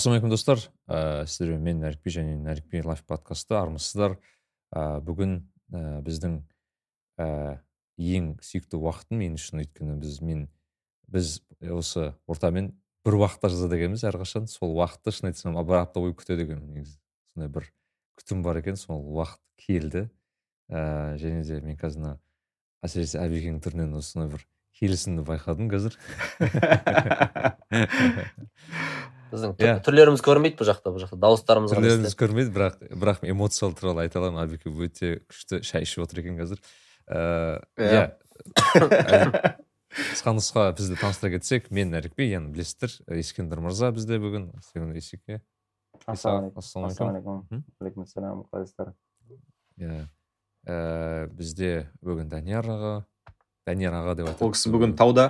ассалаумағалейкум достар. Ә, сіздермен мен нәрікби және нәрікби лайф подкасты армысыздар. Ә, бүгін ә, біздің ә, ең сүйікті уақытым мен үшін өйткені біз мен біз осы ортамен бір уақытта жазады екенбіз әрқашан. Сол уақытты шын айтсам бір апта бойы күтеді екенмін. Негізі сондай бір күтім бар екен сол уақыт келді. Ә, және де мен қазір мына әсіресе әбекеңнің түрінен осындай бір келісімді байқадым қазір. біздің Иә. түрлеріміз көрінбейді бұл жақта бұл жақта. Дауыстарымыз түрлеріміз көрмейді бірақ бірақ эмоциялар туралы айта аламын. Әбеке өте күшті шай ішіп отыр екен қазір. Ііі Иә. иә. Қысқа нұсқа бізді таныстыра кетсек мен нәрікби яғни білесіздер ескендір мырза бізде бүгін. Есеке ассалаумағалейкум ассалаумағалейкум ассалаумағалейкум алейкум ассалам қалайсыздар? Иә. Ііі бізде бүгін данияр аға. Данияр аға деп айтады ол кісі бүгін тауда.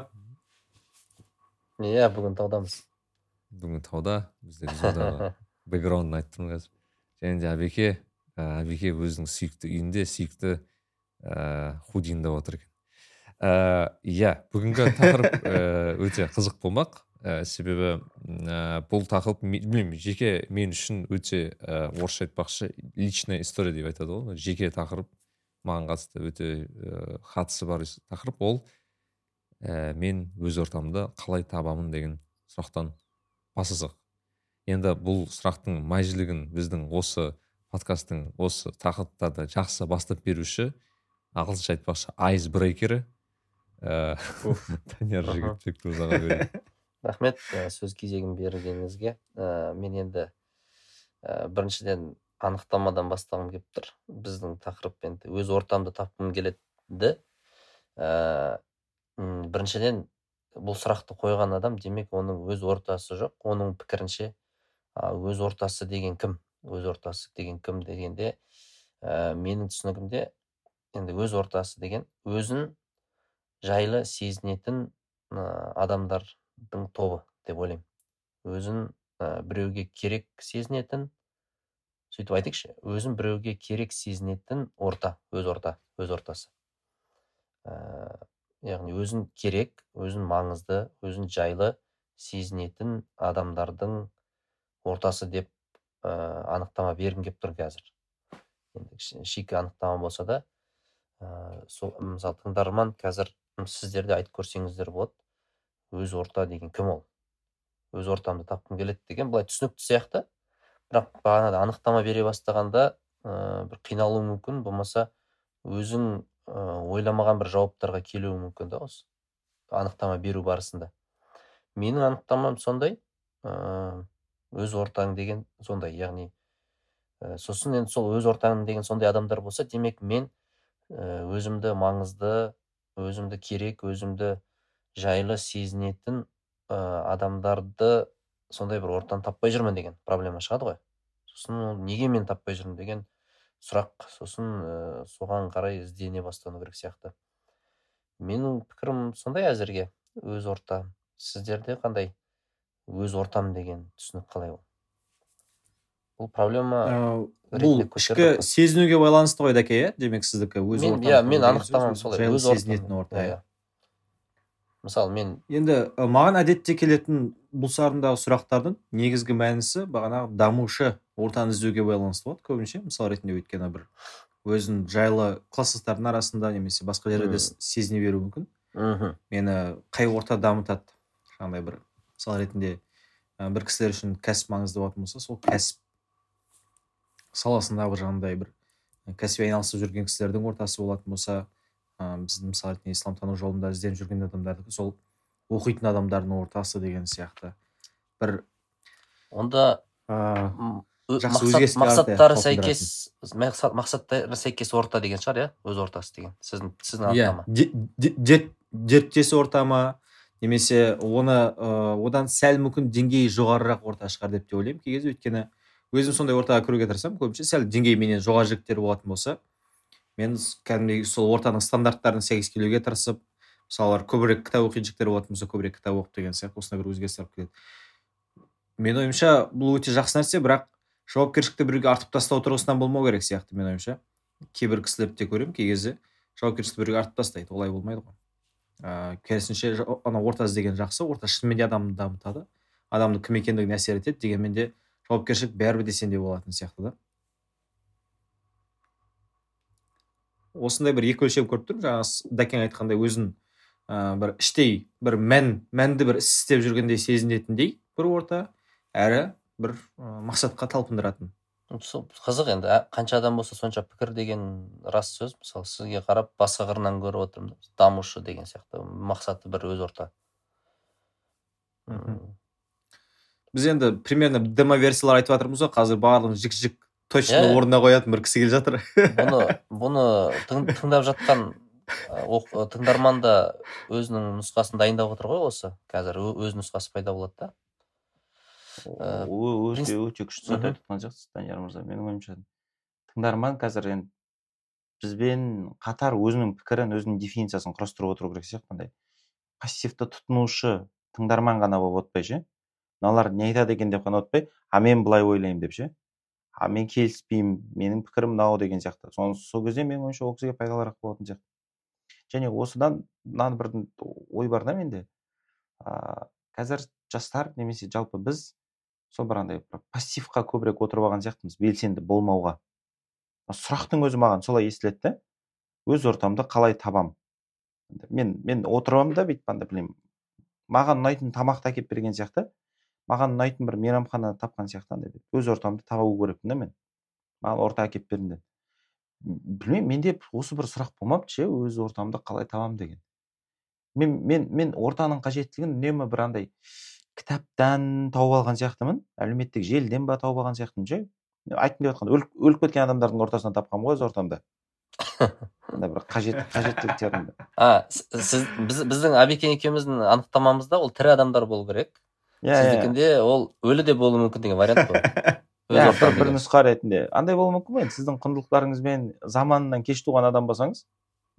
Иә бүгін таудамыз. Тауда бізде визуалдағы бэкграундын айтып тұрмын қазір. Және де әбеке ә, әбеке өзінің сүйікті үйінде сүйікті ііі худиінде отыр екен. Иә бүгінгі тақырып өте қызық болмақ. І себебі ііі бұл тақырып ме- білмеймін жеке мен үшін өте і орысша айтпақшы личная история деп айтады ғой жеке тақырып маған қатысты өте ііі қатысы бар тақырып ол ііі мен өз ортамды қалай табамын деген сұрақтан басасақ. Енді бұл сұрақтың мәжілігін біздің осы подкасттың осы тақырыптарды жақсы бастап беруші ағылшынша айтпақшы айс брейкері ііі данияр Аха. жігітбек мырзаға берейін. Рахмет ә, сөз кезегін бергеніңізге. Ә, мен енді ә, біріншіден анықтамадан бастағым келіп тұр. Біздің тақырып енді өз ортамды тапқым келеді ә, біріншіден бұл сұрақты қойған адам демек оның өз ортасы жоқ. Оның пікірінше өз ортасы деген кім? Өз ортасы деген кім? дегенде ә, менің түсінігімде енді өз ортасы деген өзін жайлы сезінетін ә, адамдардың тобы деп ойлаймын. Өзін ә, біреуге керек сезінетін сөйтіп айтайықшы өзін біреуге керек сезінетін орта өз орта өз ортасы. Яғни өзін керек өзін маңызды өзін жайлы сезінетін адамдардың ортасы деп ә, анықтама бергім келіп тұр қазір. Енді шикі анықтама болса да ә, сол мысалы тыңдарман қазір сіздер де айтып көрсеңіздер болады өз орта деген кім ол? Өз ортамды тапқым келеді деген былай түсінікті сияқты. Бірақ бағанағыдай анықтама бере бастағанда ә, бір қиналуы мүмкін болмаса өзің ойламаған бір жауаптарға келуі мүмкін да осы. Анықтама беру барысында. Менің анықтамам сондай. Ә, өз ортаң деген сондай яғни ә, сосын енді сол өз ортаң деген сондай адамдар болса демек мен өзімді маңызды өзімді керек өзімді жайлы сезінетін ә, адамдарды сондай бір ортаны таппай жүрмін деген проблема шығады ғой. Сосын неге мен таппай жүрмін деген сұрақ. Сосын ә, соған қарай іздене бастану керек сияқты. Менің пікірім сондай әзірге. Өз орта. Сіздерде қандай? Өз ортам деген түсінік қалай ол? Бұл проблема ретінде бұл ішкі сезінуге байланысты ғой дәке иә? Демек сіздікі өз мен ортам иә мен анықтамам солай. өз сезінетін орта иә, иә. иә. Мысалы мен енді ы, маған әдетте келетін бұл сарындағы сұрақтардың негізгі мәнісі бағанағы дамушы ортаны іздеуге байланысты болады көбінше. Мысал ретінде өйткені бір өзін жайлы класстастардың арасында немесе басқа жерде сезіне беруі мүмкін. Мхм мені қай орта дамытады? Жаңағыдай бір мысал ретінде ә, бір кісілер үшін кәсіп маңызды болатын болса сол кәсіп саласында бір жаңағыдай бір кәсіби айналысып жүрген кісілердің ортасы болатын болса ә, біздің мысалы ретінде исламтану жолында ізденіп жүрген адамдардікі сол оқитын адамдардың ортасы деген сияқты. бір онда мақсат, мақсаттары сәйкес мақсат- мақсаттары сәйкес орта деген шығар иә? Өз ортасы деген. Сіздің сіздің иә анықтама. дерт- дерттес орта ма? Немесе оны ә, одан сәл мүмкін деңгейі жоғарырақ орта шығар деп те ойлаймын. Кей кезде өйткені өзім сондай ортаға кіруге тырысамын. Көбінше сәл деңгейі менен жоғары жігіттер болатын болса мен кәдімгідей сол ортаның стандарттарына сәйкес келуге тырысып мысалы көбірек кітап оқитын жігіттер болатын болса көбірек кітап оқып деген сияқты осындай бір өзгерістер алып келеді. Менің ойымша бұл өте жақсы нәрсе бірақ жауапкершілікті біреуге артып тастау тұрғысынан болмау керек сияқты менің ойымша. Кейбір кісілерді де көремін кей кезде жауапкершілікті біреуге артып тастайды олай болмайды ғой. Ыыы керісінше ана орта іздеген жақсы орта шынымен де адамды дамытады. Адамның кім екендігіне әсер етеді дегенмен де жауапкершілік бәрібір де сенде болатын сияқты да. Осындай бір екі өлшем көріп тұрмын. Жаңағы дәкең айтқандай өзін ә, бір іштей бір мән мәнді бір іс істеп жүргендей сезінетіндей бір орта әрі бір ә, мақсатқа талпындыратын. Сол қызық енді. Ә, қанша адам болса сонша пікір деген рас сөз. Мысалы сізге қарап басқа қырынан көріп отырмын. Дамушы деген сияқты мақсаты бір өз орта. Біз енді примерно демоверсиялар айтып жатырмыз ғой. Қазір барлығын жік жік точно Иә. орнына қоятын бір кісі келе жатыр. Бұны бұны тың- тыңдап жатқан тыңдарман да өзінің нұсқасын дайындап отыр ғой осы. Қазір өз нұсқасы пайда болады да. Өте өте күшті зат айтып жатқан жоқсыз данияр мырза менің ойымша. Тыңдарман қазір енді бізбен қатар өзінің пікірін өзінің дефинициясын құрастырып отыру керек сияқты андай пассивті тұтынушы тыңдарман ғана болып отпай ше? Мыналар не айтады екен деп қана отпай а мен былай ойлаймын деп ше? А мен келіспеймін менің пікірім мынау деген сияқты. Соны сол кезде менің ойымша ол кісіге пайдалырақ болатын сияқты. Және осыдан мынаны бір ой бар да менде. Ыыы қазір жастар немесе жалпы біз сол бір андай пассивқа көбірек отырып алған сияқтымыз белсенді болмауға. Сұрақтың өзі маған солай естіледі өз ортамды қалай табам? Мен мен отырамын да бүйтіп андай білмеймін маған ұнайтын тамақты әкеліп берген сияқты. Маған ұнайтын бір мейрамхана тапқан сияқты андай өз ортамды табу керекпін да мен. Маған орта әкеліп беріңдер. Білмеймін менде осы бір сұрақ болмапты ше өз ортамды қалай табамын деген. Мен мен мен ортаның қажеттілігін үнемі бір андай кітаптан тауып алған сияқтымын. Әлеуметтік желіден ба тауып алған сияқтымын ше? Айтқым келіп жатқан өліп, кеткен адамдардың ортасынан тапқанмын ғой өз ортамды. Андай бір қажет қажеттіліктерімді а сіз біз, біздің әбекен екеуміздің анықтамамызда ол тірі адамдар болу керек. Сіздікінде ол өлі де болуы мүмкін деген вариант қой. Иә. бір, нұсқа ретінде. Андай болуы мүмкін ғой енді. Сіздің құндылықтарыңызбен заманынан кеш туған адам болсаңыз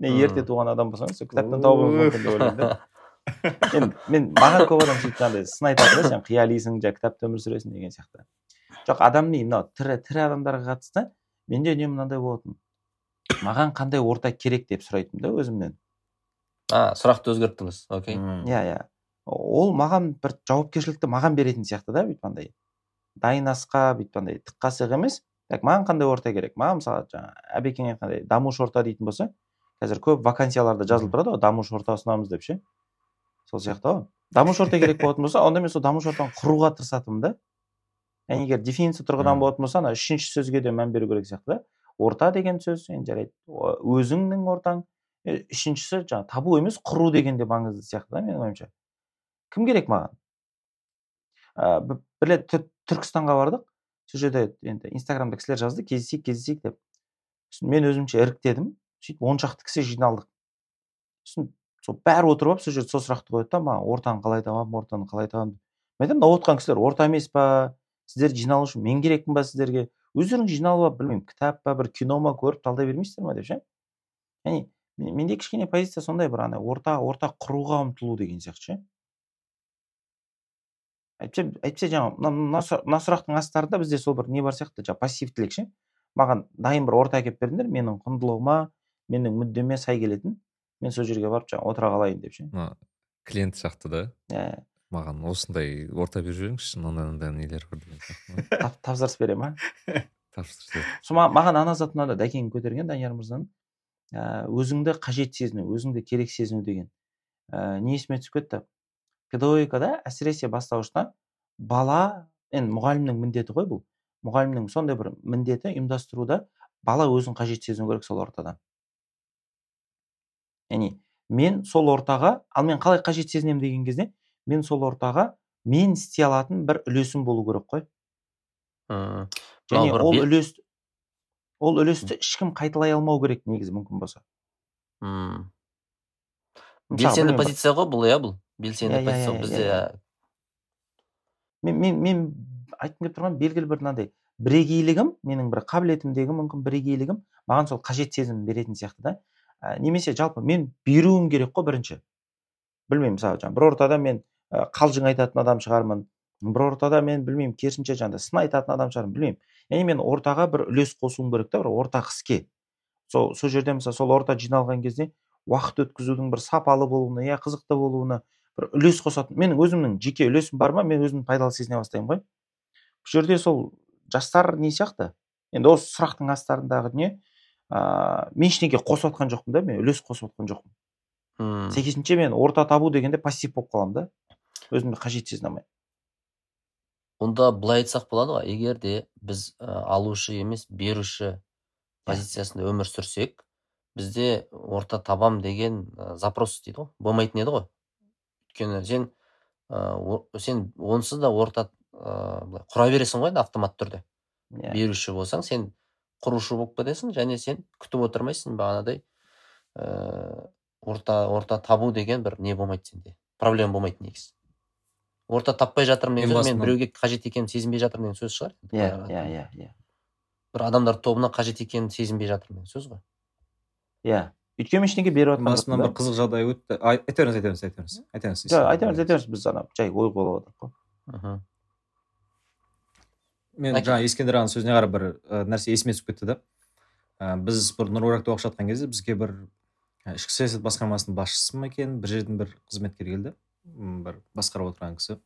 не ерте туған адам болсаңыз сол кітаптан табуыңыз мүмкін деп ойлаймын да мен мен маған көп адам сөйтіп жаңағыдай сын айтады да сен қиялисың жаңағы кітапта өмір сүресің деген сияқты. Жоқ адами мынау тірі тірі адамдарға қатысты менде үнемі мынандай болатын. Маған қандай орта керек деп сұрайтынмын да өзімнен. А сұрақты өзгерттіңіз. Окей. Иә иә. Ол маған бір жауапкершілікті маған беретін сияқты да бүйтіп андай дайын асқа бүйтіп андай тық қасық емес. Так маған қандай орта керек? Маған мысалы жаңағы әбекең айтқандай дамушы орта дейтін болса қазір көп вакансияларда жазылып тұрады ғой дамушы орта ұсынамыз деп ше? Сол сияқты ғой. Дамушы орта керек болатын болса онда мен сол дамушы ортаны құруға тырысатынмын да. Яғни егер дефиниция тұрғыдан болатын болса ана үшінші сөзге де мән беру керек сияқты да. Орта деген сөз енді жарайды өзіңнің ортаң. Үшіншісі жаңағы табу емес құру деген де маңызды сияқты да менің ойымша. Кім керек маған? Ә, бір рет Түр- түркістанға бардық. Сол жерде енді инстаграмда кісілер жазды кездесейік кездесейік деп. Сосын мен өзімше іріктедім. Сөйтіп он шақты кісі жиналдық. Сосын сол бәрі отырып алып сол жерде сол сұрақты қояды да маған ортаны қалай табамын ортаны қалай табамын мен айтамын мына отырған кісілер орта емес па? Сіздер жиналу үшін мен керекпін ба сіздерге? Өздерің жиналып алып білмеймін кітап па бір кино ма көріп талдай бермейсіздер ма? деп ше. Яғни мен- менде кішкене позиция сондай бір ана орта орта құруға ұмтылу деген сияқты ше. Әйтпесе әйтпесе жаңағы мына мына сұра- мына сұрақтың астарында бізде сол бір не бар сияқты жаңағы пассивтілік ше. Маған дайын бір орта әкеліп беріңдер менің құндылығыма менің мүддеме сай келетін. Мен сол жерге барып жаңағы отыра қалайын деп ше. Мына клиент сияқты да. Иә. Маған осындай орта беріп жіберіңізші мынандай мынандай нелер бар деген тапсырыс бере ма тапсырыс сол ма- маған ана зат ұнады дәкең көтерген данияр мырзаның ә, өзіңді қажет сезіну өзіңді керек сезіну деген. Ә, не есіме түсіп кетті? Педагогикада әсіресе бастауышта бала енді мұғалімнің міндеті ғой бұл. Мұғалімнің сондай бір міндеті ұйымдастыруда бала өзін қажет сезіну керек сол ортада. Яғни мен сол ортаға ал мен қалай қажет сезінемін деген кезде мен сол ортаға мен істей алатын бір үлесім болу керек қой. Мм. және ол үлес ол үлесті ешкім қайталай алмау керек негізі мүмкін болса. Мм. Белсенді позиция ғой бұл иә бұл. Белсенді позиция бізде мен мен мен айтқым келіп тұрған белгілі бір мынандай бірегейлігім менің бір қабілетімдегі мүмкін бірегейлігім маған сол қажет сезім беретін сияқты да ә, немесе жалпы мен беруім керек қой бірінші білмеймін мысалы жаңағы бір ортада мен қалжың айтатын адам шығармын бір ортада мен білмеймін керісінше жаңағыдай сын айтатын адам шығармын білмеймін яғни мен ортаға бір үлес қосуым керек та бір ортақ іске сол сол жерде мысалы сол орта жиналған кезде уақыт өткізудің бір сапалы болуына иә қызықты болуына бір үлес қосатын. Менің өзімнің жеке үлесім бар ма? Мен өзімді пайдалы сезіне бастаймын ғой. Бұл жерде сол жастар не сияқты? Енді осы сұрақтың астарындағы дүние ыыы мен ештеңе қосып жатқан жоқпын да мен үлес қосып жатқан жоқпын. Мм. сәйкесінше мен орта табу дегенде пассив болып қаламын да. Өзімді қажет сезіне алмаймын. Онда былай айтсақ болады ғой егер де біз ә, алушы емес беруші позициясында өмір сүрсек бізде орта табам деген ә, запрос дейді ғой. Болмайтын еді ғой. Өйткені сен ә, о- сен онсыз да орта ә, былай құра бересің ғой енді автоматты түрде. Иә. Беруші болсаң сен құрушы болып кетесің және сен күтіп отырмайсың бағанадай ә, орта орта табу деген бір не болмайды сенде. Проблема болмайды негізі. Орта таппай жатырмын деген сөз мен біреуге қажет екенімді сезінбей жатырмын деген сөз шығар иә иә иә иә. Бір адамдар тобына қажет екенімді сезінбей жатырмын деген сөз ғой. Иә. Өйткені мен ештеңе беріп жатқан басымнан жоқпын бір қызық жағдай өтті Ай- айта беріңіз айта беріңіз айта беріңіз айта беріңіз жоқ айта беріңіз айта беріңіз біз ана жай ой қуалап жатырмық қой мен Айт. жаңа ескендір ағаның сөзіне қарап бір нәрсе есіме түсіп кетті да ә, біз бір нұрбаракта оқып жатқан кезде бізге бір ішкі саясат басқармасының басшысы ма екен бір жердің бір қызметкері келді бір басқарып отырған кісі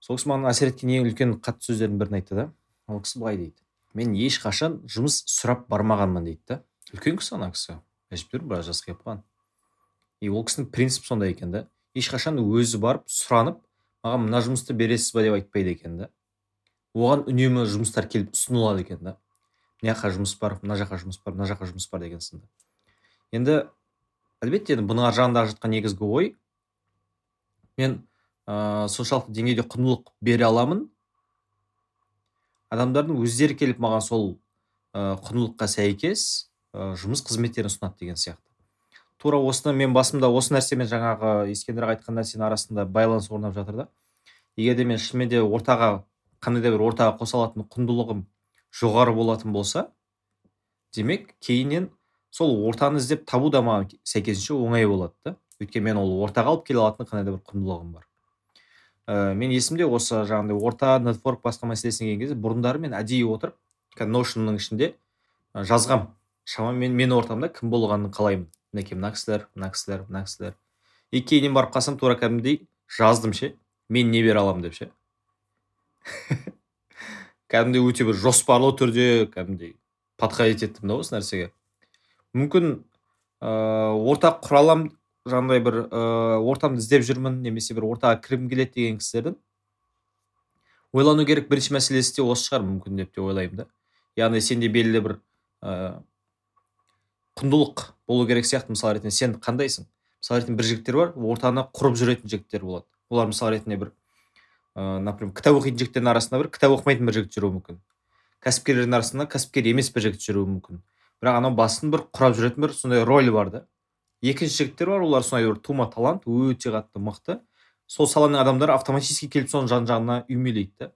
сол кісі маған әсер еткен ең үлкен қатты сөздердің бірін айтты да ол кісі былай дейді мен ешқашан жұмыс сұрап бармағанмын дейді да үлкен кісі ана кісі. Әжептәуір біраз жасқа келіп қалған. И ол кісінің принципі сондай екен да. Ешқашан өзі барып сұранып маған мына жұмысты бересіз ба деп айтпайды екен да. Оған үнемі жұмыстар келіп ұсынылады екен да. Мына жаққа жұмыс бар мына жаққа жұмыс бар мына жаққа жұмыс бар деген сынды. Енді әлбетте енді бұның ар жағындағы жатқан негізгі ой мен ыыы соншалықты деңгейде құндылық бере аламын. Адамдардың өздері келіп маған сол ыыы құндылыққа сәйкес жұмыс қызметтерін ұсынады деген сияқты. Тура осыны мен басымда осы нәрсемен жаңағы ескендір айтқан нәрсенің арасында байланыс орнап жатыр да. Егер де мен шынымен де ортаға қандай да бір ортаға қоса алатын құндылығым жоғары болатын болса демек кейіннен сол ортаны іздеп табу да маған сәйкесінше оңай болады да. Өйткені мен ол ортаға алып келе алатын қандай да бір құндылығым бар. Ә, мен есімде осы жаңағыдай орта нетворк басқа мәселесіне келген кезде бұрындары мен әдейі отырып ношнның ішінде ы, жазғам. Шамамен мен ортамда кім болғанын қалаймын. Мінекей мына кісілер мына кісілер мына кісілер. И кейіннен барып қалсам тура кәдімгідей жаздым ше. Мен не бере аламын деп ше. Кәдімгідей өте бір жоспарлы түрде кәдімгідей подходить еттім да осы нәрсеге. Мүмкін ыыы ортақ құра аламын бір ыыы ортамды іздеп жүрмін немесе бір ортаға кіргім келеді деген кісілердің ойлану керек бірінші мәселесі де осы шығар мүмкін деп те ойлаймын да. Яғни сенде белгілі бір ыыы құндылық болу керек сияқты мысалы ретінде. Сен қандайсың? Мысалы ретінде бір жігіттер бар ортаны құрып жүретін жігіттер болады. Олар мысалы ретінде бір ыыы например кітап оқитын жігіттердің арасында бір кітап оқымайтын бір жігіт жүруі мүмкін. Кәсіпкерлердің арасында кәсіпкер емес бір жігіт жүруі мүмкін. Бірақ анау басын бір құрап жүретін бір сондай роль бар да. Екінші жігіттер бар олар сондай бір тума талант өте қатты мықты. Сол саланың адамдары автоматически келіп соның жан жағына үймелейді да.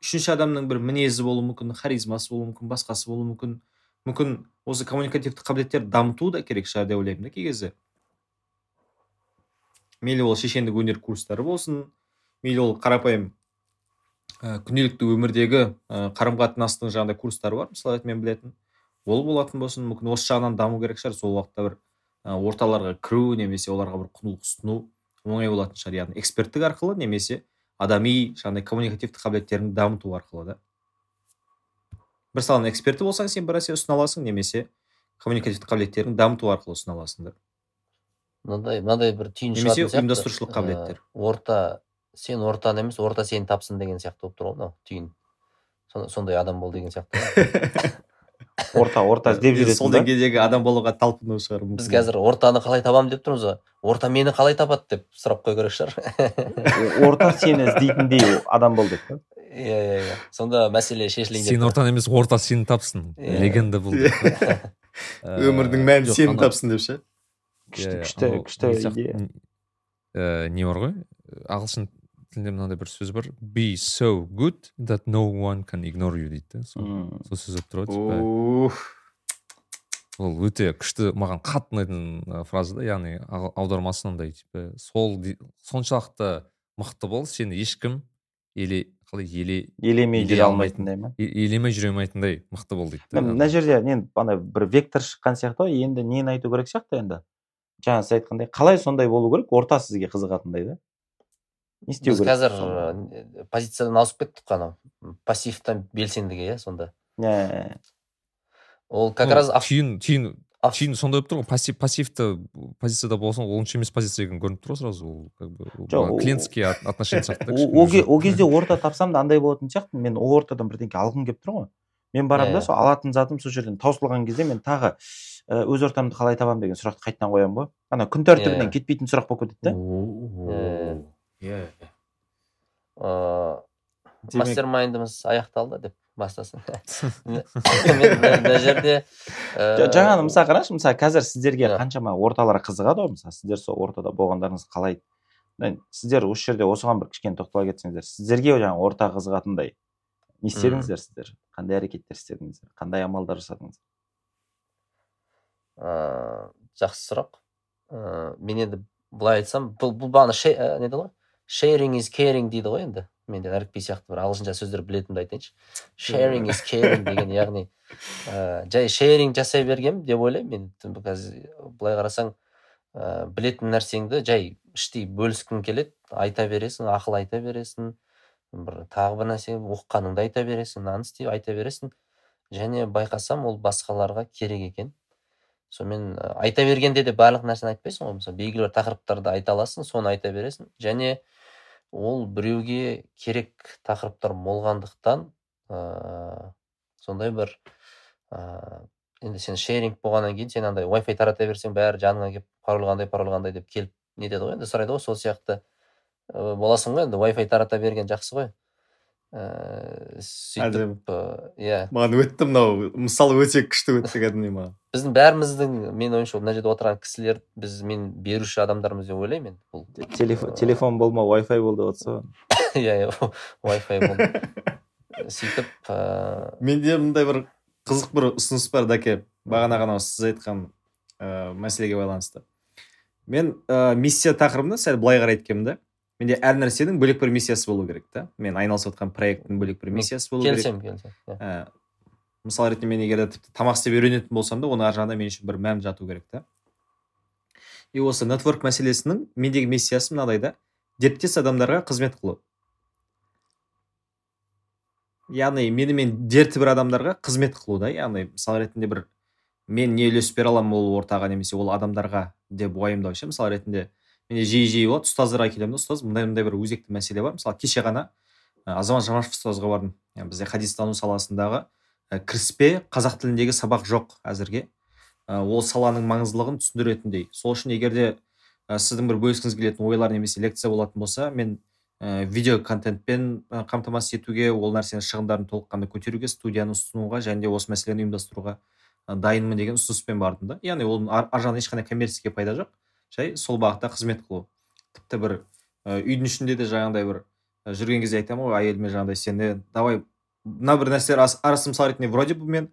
Үшінші адамның бір мінезі болуы мүмкін харизмасы болуы мүмкін басқасы болуы мүмкін. Мүмкін осы коммуникативті қабілеттерді дамыту да керек шығар деп ойлаймын да кей кезде. Мейлі ол шешендік өнер курстары болсын мейлі ол қарапайым ә, күнделікті өмірдегі ә, қарым қатынастың жаңағыдай курстары бар мысалы мен білетін. Ол болатын болсын мүмкін осы жағынан даму керек шығар сол уақытта бір ә, орталарға кіру немесе оларға бір құндылық ұсыну оңай болатын шығар. Яғни эксперттік арқылы немесе адами жаңағыдай коммуникативті қабілеттеріңді дамыту арқылы да. Бір саланың эксперті болсаң сен бір нәрсе ұсына аласың немесе коммуникативті қабілеттеріңді дамыту арқылы ұсына аласың да мынандай мынандай бір түйін Немесе ұйымдастырушылық қабілеттер. Ә, орта сен ортаны емес орта сені тапсын деген сияқты болып тұр ғой мынау түйін. Сон- сондай адам бол деген сияқты орта орта іздеп сол жүретін да. деңгейдегі адам болуға талпыну шығар біз қазір ортаны қалай табамын деп тұрмыз ғой. Орта мені қалай табады деп сұрап қою керек шығар орта сені іздейтіндей адам бол деп па? Иә иә иә сонда мәселе шешілейін сен тұр. ортан емес орта сені тапсын легенда. Ә, өмірдің мәні жоқ, сені анау- тапсын деп ше күшті күшті күшті не идея бар ғой ағылшын тілінде мынандай бір сөз бар. Be so good that no one can ignore you дейді да сол сөз болып тұрады. Ол өте күшті маған қатты ұнайтын фраза да яғни аудармасы мынандай типа сол соншалықты мықты бол сені ешкім еле қалай еле елемей жүре алмайтын. алмайтындай ма елемей жүре алмайтындай мықты бол дейді да мына жерде енді ана бір вектор шыққан сияқты ғой енді нені айту керек сияқты енді? Жаңа сіз айтқандай қалай сондай болу керек орта сізге қызығатындай да? Не істеу біз керек қазір соны? э, позициядан ауысып кеттік қой анау. Пассивтан белсендіге иә сонда. Ә, ол как раз түйін түйін түйін сондай болып тұр ғой. Пассив пассивті позицияда болсаң ол онша емес позиция екені көрініп тұр ғой сразу. Ол как бы Жоқ, клиентский от- отношение сияқты ол кезде орта тапсам да андай болатын сияқтымын. Мен ол ортадан бірдеңке алғым келіп тұр ғой. Мен барамын да Иә, сол алатын затым сол жерден таусылған кезде мен тағы ә, өз ортамды қалай табамын деген сұрақты қайтадан қоямын ғой. Ана күн тәртібінен Иә. кетпейтін сұрақ болып кетеді да иә мастер майндымыз аяқталды деп бастасын. Мына жерде ә, жаңағы мысалы қарашы мысалы қазір сіздерге қаншама орталар қызығады ғой мысалы сіздер сол ортада болғандарыңыз қалайды сіздер осы жерде осыған бір кішкене тоқтала кетсеңіздер сіздерге жаңағы орта қызығатындай не істедіңіздер сіздер? Қандай әрекеттер істедіңіздер? Қандай амалдар жасадыңыздар ыыы жақсы сұрақ. Ыыы мен енді былай айтсам бұл бұл бағана не еді ғой? Sharing is caring дейді ғой енді? Мен де әліпби сияқты бір ағылшынша сөздер білетінімді айтайыншы. Sharing is caring деген яғни ә, жай шеринг жасай бергенмін деп ойлаймын. Мен қазір былай қарасаң ә, білетін нәрсеңді жай іштей бөліскің келеді. Айта бересің ақыл айта бересің бір тағы бір нәрсе оқығаныңды айта бересің мынаны істей айта бересің. Және байқасам ол басқаларға керек екен. Сонымен ә, айта бергенде де барлық нәрсені айтпайсың ғой. Мысалы белгілі бір тақырыптарды айта аласың соны айта бересің. Және ол біреуге керек тақырыптар болғандықтан ыыы сондай бір ыыы енді сен шеринг болғаннан кейін сен андай Wi-Fi тарата берсең бәрі жаныңа келіп пароль қандай пароль қандай деп келіп нетеді ғой? Енді сұрайды ғой сол сияқты. Ыыы боласың ғой енді Wi-Fi тарата берген жақсы ғой. Ыыы сөйтіп ыыы, иә. маған өтті мынау мысалы өте күшті өтті кәдімгідей маған. Біздің бәріміздің мен ойымша мына жерде отырған кісілер біз мен беруші адамдармыз деп ойлаймын енді бұл телефон телефон болма wifi бол деп отырса ғой. Иә иә Wi-Fi болды сөйтіп ыыы менде мындай бір қызық бір ұсыныс бар дәке бағана ғана сіз айтқан ә, мәселеге байланысты. Мен ә, миссия тақырыбына сәл былай қарай кеткенмін да. Менде әр нәрсенің бөлек бір миссиясы болу керек та. Мен айналысып жатқан проекттің бөлек бір миссиясы болу керек. келісемін келісемін иә. ә, мысал ретінде мен егер де тіпті тамақ істеп үйренетін болсам да оның ар жағында мен үшін бір мән жату керек та. И осы нетворк мәселесінің мендегі миссиясы мынадай да. Дерттес адамдарға қызмет қылу. Яғни менімен дерті бір адамдарға қызмет қылу да. Яғни мысал ретінде бір мен не үлес бере аламын ол ортаға немесе ол адамдарға деп уайымдау ше мысал ретінде менде жиі жиі болады ұстаздарға келемін да ұстаз мындай мындай бір өзекті мәселе бар. Мысалы кеше ғана азамат жамашев ұстазға бардым. Бізде хадистану саласындағы кіріспе қазақ тіліндегі сабақ жоқ әзірге. Ол саланың маңыздылығын түсіндіретіндей. Сол үшін егер де сіздің бір бөліскіңіз келетін ойлар немесе лекция болатын болса мен ә, видео контентпен қамтамасыз етуге ол нәрсенің шығындарын толыққанды көтеруге студияны ұсынуға және де осы мәселені ұйымдастыруға дайынмын деген ұсыныспен бардым да. Яғни оның ар, ар ешқандай коммерческий пайда жоқ. Жай сол бағытта қызмет қылу. Тіпті бір ә, үйдің ішінде де жаңағыдай бір ә, жүрген кезде айтамын ғой әйеліме жаңағыдай сен давай мына бір нәрселер ас- арасы мысал ретінде вроде бы мен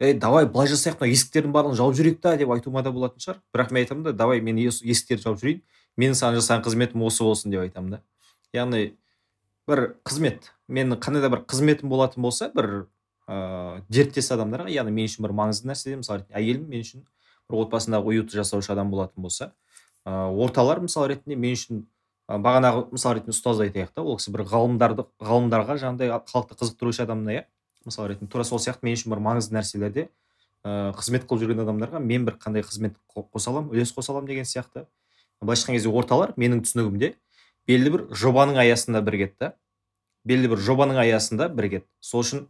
ей давай былай жасайық мына есіктердің барлығын жауып жіберейік та деп айтуыма да болатын шығар. Бірақ мен айтамын да давай мен ес- есіктерді жауып жіберейін менің саған жасаған қызметім осы болсын деп айтамын да. Яғни бір қызмет менің қандай да бір қызметім болатын болса бір ыыы дерттес адамдарға яғни мен үшін бір маңызды нәрсе мысалы әйелім мен үшін бір отбасындағы уютты жасаушы адам болатын болса орталар мысал ретінде мен үшін ы бағанағы мысал ретінде ұстазды айтайық та ол кісі бір ғалымдарды ғалымдарға жаңағыдай халықты қызықтырушы адамына иә мысал ретінде тура сол сияқты мен үшін бір маңызды нәрселерде ыыы қызмет қылып жүрген адамдарға мен бір қандай қызмет қо- қоса аламын үлес қоса аламын деген сияқты. Былайша айтқан кезде орталар менің түсінігімде белгілі бір жобаның аясында бірігеді да белгілі бір жобаның аясында бірігеді сол үшін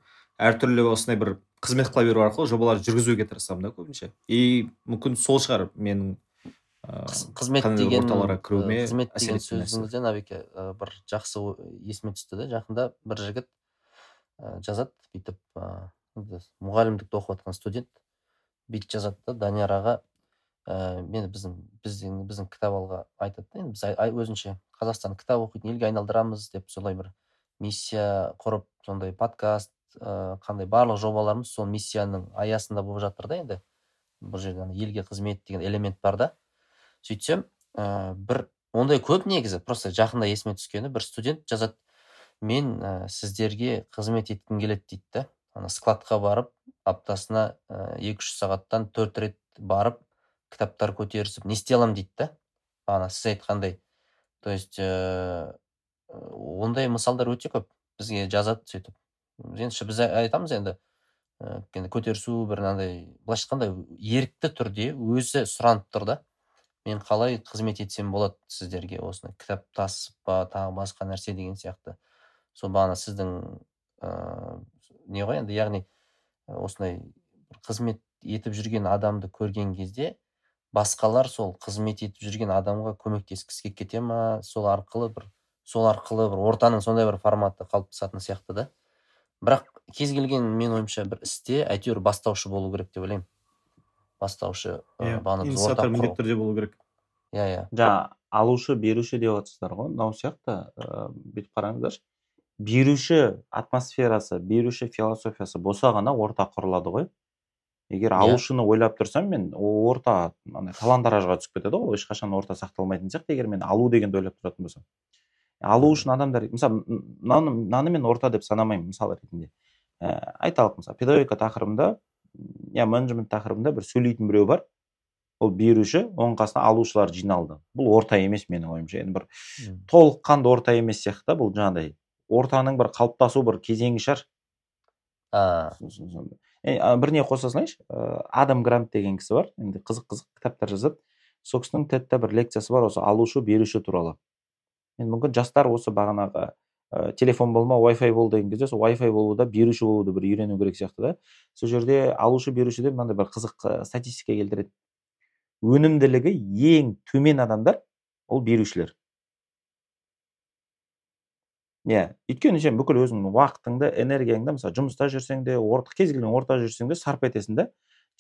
әртүрлі осындай бір қызмет қыла беру арқылы жобаларды жүргізуге тырысамын да көбінше. И мүмкін сол шығар менің қызмет деген орталарға кіруіме қызмет сөзіңізден әбеке бір жақсы есіме түсті да жақында бір жігіт жазады бүйтіп енді мұғалімдікті оқып жатқан студент. Бүйтіп жазады да данияр аға ә, мені біздің біздің біздің кітап алға айтады да. Енді біз өзінше қазақстан кітап оқитын елге айналдырамыз деп солай бір миссия құрып сондай подкаст ә, қандай барлық жобаларымыз сол миссияның аясында болып жатыр да енді. Бұл жерде елге қызмет деген элемент бар да. Сөйтсем ә, бір ондай көп негізі просто жақында есіме түскені бір студент жазады. Мен ә, сіздерге қызмет еткім келеді дейді да. Ана складқа барып аптасына екі үш сағаттан төрт рет барып кітаптар көтерісіп не істей аламын дейді да. Бағана сіз айтқандай то есть ә, ондай мысалдар өте көп бізге жазады сөйтіп. Енді біз айтамыз енді көтерісу бір мынандай былайша айтқанда ерікті түрде өзі сұранып тұр да. Мен қалай қызмет етсем болады сіздерге осындай кітап тасып па тағы басқа нәрсе деген сияқты. Сол бағана сіздің ыыы не ғой енді яғни осындай қызмет етіп жүрген адамды көрген кезде басқалар сол қызмет етіп жүрген адамға көмектескісі кете ма? Сол арқылы бір сол арқылы бір ортаның сондай бір форматы қалыптасатын сияқты да. Бірақ кез келген мен ойымша бір істе әйтеуір бастаушы болу керек деп ойлаймын. Бастаушы иә бағана біз инициатор міндетті түрде болу керек. Иә иә. Жаңа алушы беруші деп жатсыздар ғой. Мынау сияқты ыыы бүйтіп қараңыздаршы. Беруші атмосферасы беруші философиясы болса ғана орта құрылады ғой. Егер Иә. алушыны ойлап тұрсам мен орта андай талан таражға түсіп кетеді ғой. Ешқашан орта сақталмайтын сияқты егер мен алу дегенді ойлап тұратын болсам. Алу үшін адамдар мысалы м- мынаны мынаны мен орта деп санамаймын мысал ретінде. Ііі айталық мысалы педагогика тақырыбында я менеджмент тақырыбында бір сөйлейтін біреу бар. Ол беруші оның қасына алушылар жиналды. Бұл орта емес менің ойымша. Енді бір толыққанды орта емес сияқты бұл жаңағыдай. Ортаның бір қалыптасу бір кезеңі шығар. А. Сон- сон- сон- Е, а, бір не қоса салайыншы. Ыыы адам грант деген кісі бар. Енді қызық қызық кітаптар жазады. Сол кісінің тедта бір лекциясы бар осы алушы беруші туралы. Енді мүмкін жастар осы бағанағы ә, телефон болма Wi-Fi бол деген кезде сол Wi-Fi болуда беруші болуды бір үйрену керек сияқты да. Сол жерде алушы беруші деп мынандай бір қызық ә, статистика келтіреді. Өнімділігі ең төмен адамдар ол берушілер. Иә өйткені сен бүкіл өзіңнің уақытыңды энергияңды мысалы жұмыста жүрсең де орта кез келген ортада жүрсең де сарп етесің да.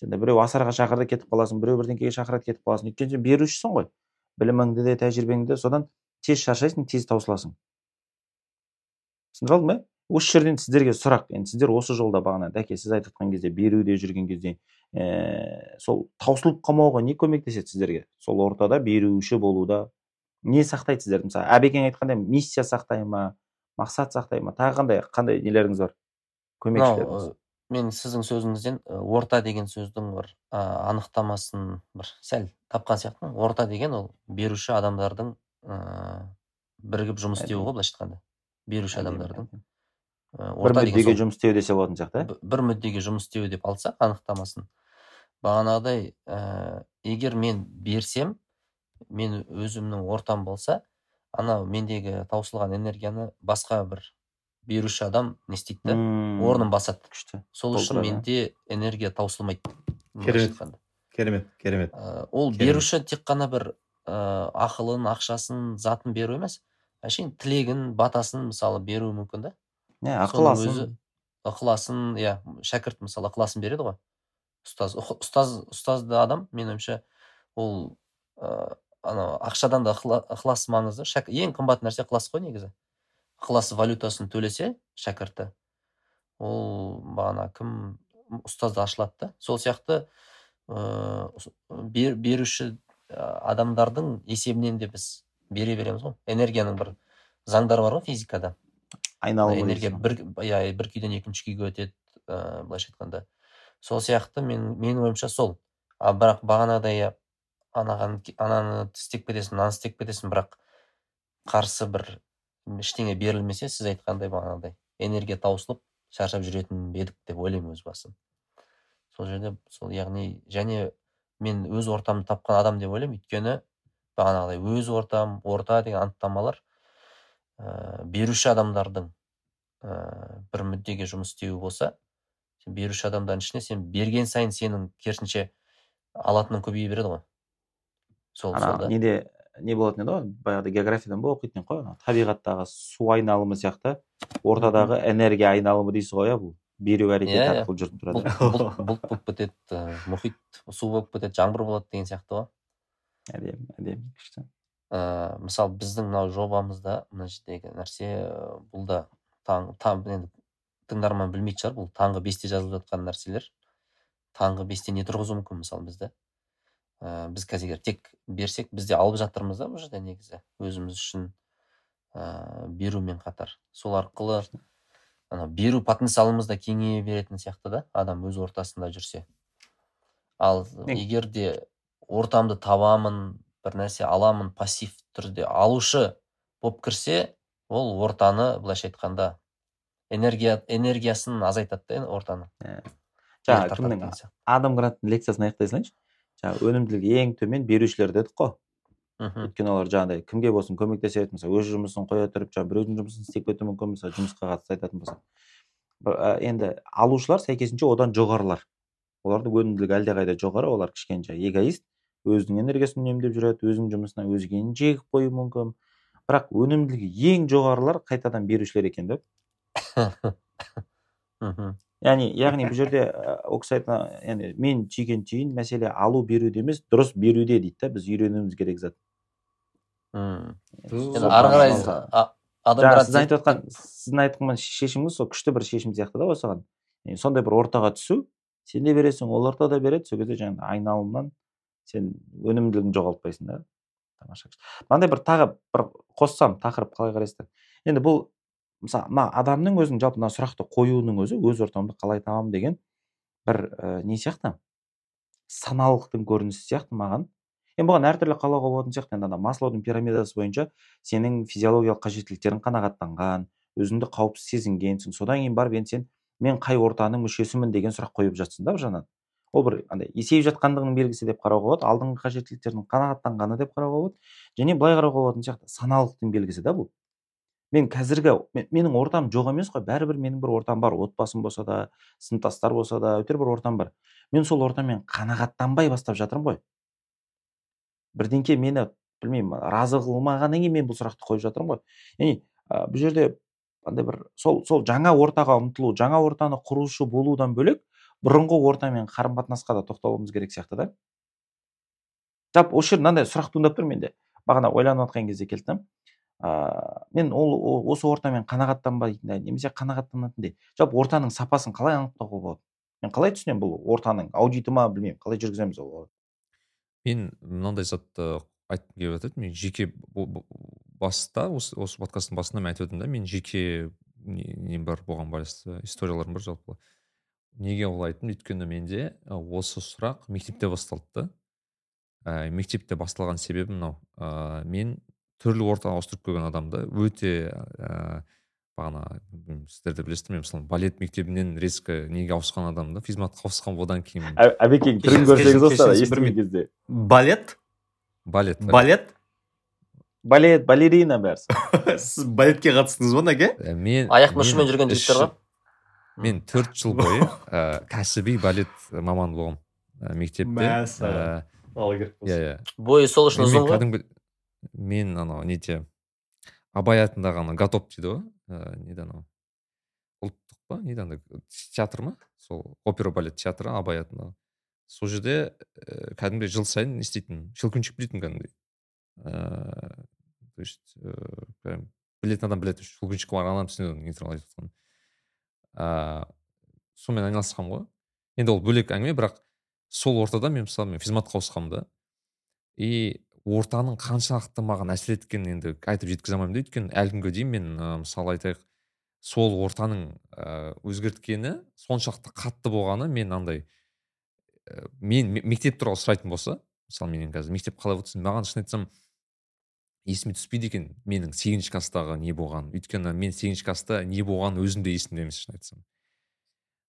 Жаңа біреу асарға шақырды кетіп қаласың біреу бірдеңкеге шақырады кетіп қаласың. Өйткені сен берушісің ғой. Біліміңді де тәжірибеңді де содан тез шаршайсың тез таусыласың. Түсіндіріп алдың ба осы жерден сіздерге сұрақ. Енді сіздер осы жолда бағана дәке сіз айтып жатқан кезде беруде жүрген кезде ііі сол таусылып қалмауға не көмектеседі сіздерге? Сол ортада беруші болуда не сақтайды сіздерді мысалы әбекең айтқандай миссия сақтай ма мақсат сақтай ма тағы қандай қандай нелеріңіз бар? Көмекшілеріңіз ы, мен сіздің сөзіңізден ы, орта деген сөздің бір ә, анықтамасын бір сәл тапқан сияқтымын. Орта деген ол беруші адамдардың ыыы бірігіп жұмыс істеуі ғой былайша айтқанда. Беруші адамдардың бір мүддеге жұмыс істеу десе болатын сияқты иә б- бір мүддеге жұмыс істеу деп алсақ анықтамасын. Бағанағыдай ә, егер мен берсем мен өзімнің ортам болса анау мендегі таусылған энергияны басқа бір беруші адам не істейді да орнын басады. күшті. Сол үшін менде энергия таусылмайды. Керемет. керемет керемет. Ә, ол беруші тек қана бір ә, ақылын ақшасын затын беру емес әшейін тілегін батасын мысалы беруі мүмкін да? Иә ықыласын. өзі ықыласын иә шәкірт мысалы ықыласын береді ғой. Ұстаз ұстаз ұстазды адам менің ойымша ол ыыы анау ақшадан да ықыла- ықылас маңызды. Шәк- ең қымбат нәрсе ықылас қой негізі. Ықылас валютасын төлесе шәкірті ол бағана кім ұстазда ашылады да. Сол сияқты ыыы беруші адамдардың есебінен де біз бере береміз ғой. Энергияның бір заңдары бар ғой физикада. Айналымы энергия бір иә бір күйден екінші күйге өтеді ыыы былайша айтқанда. Сол сияқты мен менің ойымша сол. А бірақ бағанағыдай иә, анаған ананы істеп кетесің мынаны істеп кетесің бірақ қарсы бір ештеңе берілмесе сіз айтқандай бағанағыдай энергия таусылып шаршап жүретін едік деп ойлаймын өз басым. Сол жерде сол яғни және мен өз ортамды тапқан адам деп ойлаймын. Өйткені бағанағыдай өз ортам орта деген анықтамалар ә, беруші адамдардың ә, бір мүддеге жұмыс істеуі болса сен беруші адамдардың ішіне сен берген сайын сенің керісінше алатының көбейе береді ғой. Сол сол неде не болатын еді ғой? Баяғыда географиядан ба оқитын едік қой табиғаттағы су айналымы сияқты ортадағы энергия айналымы дейсіз ғой иә бұл. Беру әрекеті Иә, иә. арқылы жүріп тұрады. Бұлт болып кетеді ә, мұхит су болып кетеді жаңбыр болады деген сияқты ғой. Әдемі әдемі күшті. Ә, мысалы біздің мынау жобамызда мына жердегі нәрсе ә, бұл да таң, таң енді тыңдарман білмейтін шығар бұл таңғы бесте жазылып жатқан нәрселер. Таңғы бесте не тұрғызуы мүмкін мысалы бізді ә, біз қазір егер тек берсек біз де алып жатырмыз да бұл жерде негізі өзіміз үшін ә, берумен қатар. Сол арқылы ана беру потенциалымыз да кеңейе беретін сияқты да адам өз ортасында жүрсе. Ал егер де ортамды табамын бір нәрсе аламын пассив түрде алушы болып кірсе ол ортаны былайша айтқанда энергия энергиясын азайтады да ортаны. Жаңағы кімнің деген сияқты. адам гранттың лекциясын аяқтай салайыншы жаңағы өнімділігі ең төмен берушілер дедік қой. Мхм. Өйткені олар жаңағыдай кімге болсын көмектеседі мысалы өз жұмысын қоя тұрып жаңағы біреудің жұмысын істеп кетуі мүмкін мысалы жұмысқа қатысты айтатын болсақ енді алушылар сәйкесінше одан жоғарылар. Олардың өнімділігі әлдеқайда жоғары олар кішкене жаңағы эгоист. Өзінің энергиясын үнемдеп жүреді өзінің жұмысына өзгені жегіп қоюы мүмкін. Бірақ өнімділігі ең жоғарылар қайтадан берушілер екен да. Яғни яғни бұл жерде ол кісі айтқан енді мен түйген түйін мәселе алу беруде емес дұрыс беруде дейді да біз үйренуіміз керек зат. Ары қарай мысалға- а- адам жаңағы грант сіз айтып жатқан сіздің айтқан шешіміңіз сол күшті бір шешім сияқты да осыған сондай бір ортаға түсу сен де бересің ол орта да береді сол кезде жаңағы айналымнан сен өнімділігін жоғалтпайсың да тамаша мынандай бір тағы бір қоссам тақырып қалай қарайсыздар? Енді бұл мысалы мына адамның өзінің жалпы мына сұрақты қоюының өзі өз ортамды қалай табамын деген бір ә, не сияқты? Саналылықтың көрінісі сияқты маған. Енді бұған әртүрлі қалауға болатын сияқты. Енді ана маслоудың пирамидасы бойынша сенің физиологиялық қажеттіліктерің қанағаттанған өзіңді қауіпсіз сезінгенсің содан кейін барып енді сен мен қай ортаның мүшесімін деген сұрақ қойып жатсың да бір жағынан. Ол бір андай есейіп жатқандығының белгісі деп қарауға болады алдыңғы қажеттіліктердің қанағаттанғаны деп қарауға болады және былай қарауға болатын сияқты саналылықтың белгісі да бұл. Мен қазіргі мен- менің ортам жоқ емес қой бәрібір менің бір ортам бар отбасым болса да сыныптастар болса да әйтеуір бір ортам бар. Мен сол ортамен қанағаттанбай бастап жатырмын ғой. Бірдеңке мені білмеймін разы қылмағаннан кейін мен бұл сұрақты қойып жатырмын ғой. Яғни бұл жерде андай бір сол сол жаңа ортаға ұмтылу жаңа ортаны құрушы болудан бөлек бұрынғы ортамен қарым қатынасқа да тоқталуымыз керек сияқты да. Жалпы осы жерде мынандай сұрақ туындап тұр менде. бағана ойланып жатқан кезде келді. Ыыы мен ол осы ортамен қанағаттанбайтындай немесе қанағаттанатындай жалпы ортаның сапасын қалай анықтауға болады? мен қалай түсінемін бұл ортаның аудиты ма білмеймін қалай жүргіземіз ол мен мынандай затты айтқым келіп жатыр. мен жеке баста осы осы подкасттың басында мен айтып едім да мен жеке не- бар бұған байланысты историяларым бар жалпы неге олай айттым өйткені менде осы сұрақ мектепте басталды. Да ә, мектепте басталған себебі мынау ә, мен түрлі ортаға ауыстырып көрген адамды өте ә, бағана сіздер де білесіздер мен мысалы балет мектебінен резко неге ауысқан адамды физматқа ауысқан одан кейін әбекең түрін көрсеңіз осы естіген кезде. Балет? Балет балет? Балет балерина бәрі. Сіз балетке қатыстыңыз ба наке Ә, мен аяқ мен мүшемен жүрген жігіттер ғой. Мен төрт жыл бойы ә, кәсіби балет маманы болғанмын ә, мектепте. Мәссаған. иә иә. Бойы сол үшін мен, ұзын мен ғой? кәдімгі мен анау неде абай атындағы ана готоп дейді ғой? Ә, неде анау? Ұлттық па? Неде ана театр ма? Сол опера балет театры абай атындағы. Сол жерде ә, кәдімгідей жыл сайын не істейтін щелкунчик білетін кәдімгідей. Ыыы то есть ыыы прям білетін адам біледі. Щелкунчик бар адам түсінеді оның не туралы айтып жатқанын ыыы сонымен айналысқанмын ғой. Енді ол бөлек әңгіме бірақ сол ортада мен мысалы мен физматқа ауысқанмын да. И ортаның қаншалықты маған әсер еткенін енді айтып жеткізе алмаймын да. Өйткені әлі күнге дейін мен ә, мысалы айтайық сол ортаның ә, өзгерткені соншалықты қатты болғаны мен андай мен ме- мектеп туралы сұрайтын болса мысалы мен қазір мектеп қалай өтсін маған шын айтсам есіме түспейді екен менің сегізінші класстағы не болғаны өйткені мен сегізінші класста не болғаны өзім де есімде емес шын айтсам.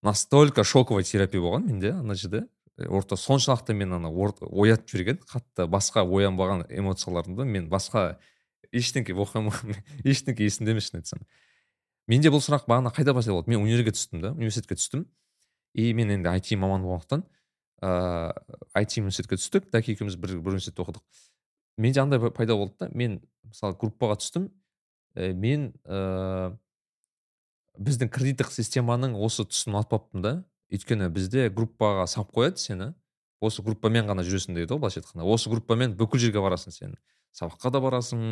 Настолько шоковая терапия болған менде ана жерде. Э, орта соншалықты мен ана оятып жіберген қатты басқа оянбаған эмоцияларымды мен басқа ештеңке ештеңке есімде емес шын айтсам. Менде бұл сұрақ бағана қайда пайда болды мен универге түстім да университетке түстім. И мен енді IT маманы болғандықтан ыыы IT университетке түстік. Дәке екеуміз бір, бір университетте оқыдық. Менде андай па- пайда болды да. Мен мысалы группаға түстім. Ә, мен ыыы біздің кредиттік системаның осы тұсын ұнатпаппын да. Өйткені бізде группаға салып қояды сені. Осы группамен ғана жүресің дейді ғой былайша айтқанда. Осы группамен бүкіл жерге барасың сен. Сабаққа да барасың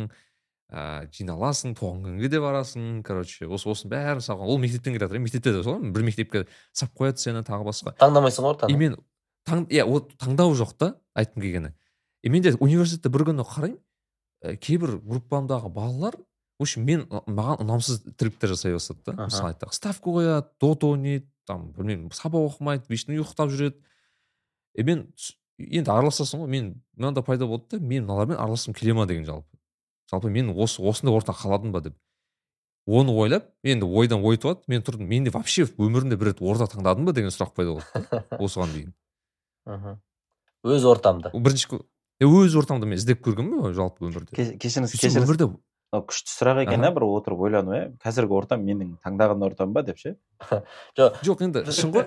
ыыы жиналасың туған күнге де барасың. Короче осы осының бәрін салған ол мектептен келе жатыр мектепте де солай бір мектепке салып қояды сені тағы басқа. Таңдамайсың ғой и мен таң иә ол таңдау жоқ та айтқым келгені. И менде университетте бір күні қараймын ә, кейбір группамдағы балалар в общем мен маған ұнамсыз тірліктер жасай бастады да Аха. мысалы айтайық ставка қояды дота ойнайды там білмеймін сабақ оқымайды вечный ұйықтап жүреді и мен енді араласасың ғой мен мынандай пайда болды да мен мыналармен араласқым келе ма деген жалпы. Жалпы мен осы осындай ортада қаладым ба деп. Оны ойлап енді ойдан ой туады мен тұрдым мен де вообще өмірімде бір рет орта таңдадым ба деген сұрақ пайда болды осыған дейін. Мхм өз ортамды бірінші өз ортамды мен іздеп көргенмін ғой жалпы өмірде. Ке- кешіріңіз кешіріңіз. өмірде күшті сұрақ екен иә бір отырып ойлану иә қазіргі ортам менің таңдаған ортам ба деп ше? Жоқ. Енді шын ғой.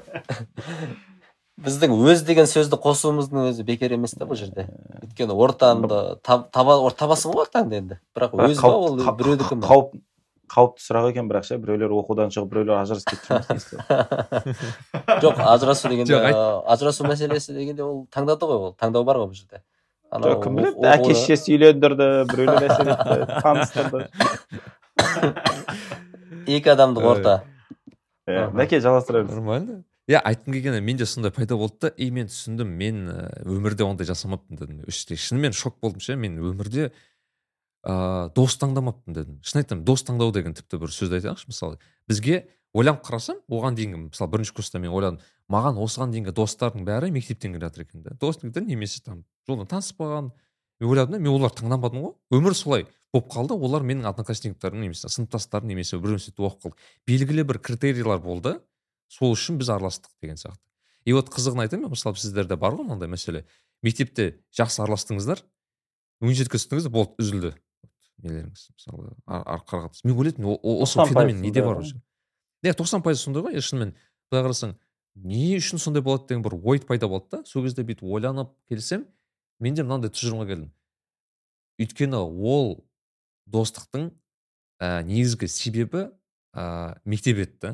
Біздің өз деген сөзді қосуымыздың өзі бекер емес та бұл жерде. Өйткені ортамды таба табасың ғой ортаңды енді. Бірақ өз ба ол біреудікі ма? қауіп қауіпті сұрақ екен бірақ ше біреулер оқудан шығып біреулер ажырасып кетіп жоқ ажырасу дегенде Жоқ, ә, ажырасу мәселесі дегенде ол таңдады ғой ол таңдау бар ғой бұл жерде. Анау жоқ кім біледі әке шешесі үйлендірді біреулер әсер етті таныстырды екі адамдық орта иә мәке жалғастыра беріңіз нормально иә айтқым келгені менде сондай пайда болды да и мен түсіндім мен өмірде ондай жасамаппын дедім іште шынымен шок болдым ше мен өмірде ыыы дос таңдамаппын дедім шын айтамын дос таңдау деген тіпті бір сөзді айтайыншы мысалы бізге ойланып қарасам оған дейінгі мысалы бірінші курста мен ойладым маған осыған дейінгі достардың бәрі мектептен келе жатыр екен да дос деген немесе там жолдан таныспаған. Мен ойладым да мен оларды таңдамадым ғой. Өмір солай болып қалды олар менің одноклассниктарым немесе сыныптастарым немесе бір университетте оқып қалдық белгілі бір критерийлер болды. Сол үшін біз араластық деген сияқты. И вот қызығын айтайын ба мысалы сіздерде бар ғой мынандай мәселе. Мектепте жақсы араластыңыздар университетке түстіңіздер болды үзілді. Нелеріңіз мысалы ар- ары қарай мен ойлайтынмын осы 90% феномен неде бар уже иә тоқсан пайыз сондай ғой шынымен? Былай қарасаң не үшін сондай болады деген бір ой пайда болды да. Сол кезде бүйтіп ойланып келсем менде мынандай тұжырымға келдім. Өйткені ол достықтың ә, негізгі себебі ә, мектеп еді да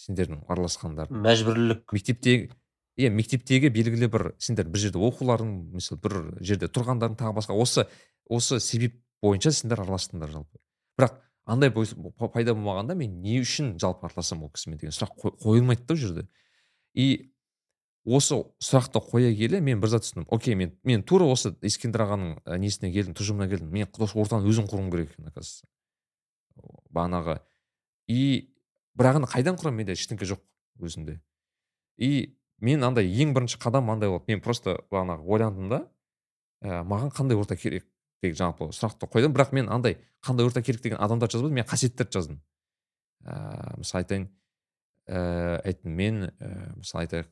сендердің араласқандарың мәжбүрлік мектептегі иә мектептегі белгілі бір сендер бір жерде оқуларың мысалы бір жерде тұрғандарың тағы басқа осы осы себеп бойынша сендер араластыңдар жалпы. Бірақ андай пайда болмағанда мен не үшін жалпы араласамын ол кісімен деген сұрақ қой- қойылмайды да ол жерде. И осы сұрақты қоя келе мен бір зат түсіндім. Окей мен мен тура осы ескендір ағаның несіне келдім тұжырымына келдім. Мен ортаны өзім құруым керек екен оказывается. Бағанағы. И бірақ енді қайдан құрамын менде ештеңке жоқ өзімде. И мен андай ең бірінші қадам андай болды. Мен просто бағанағы ойландым да ә, маған қандай орта керек? Жалпы сұрақты қойдым. Бірақ мен андай қандай орта керек деген адамдарды жазбадым мен қасиеттерді жаздым ә, мысалы айтайын ә, айттым мен ә, мысалы айтайық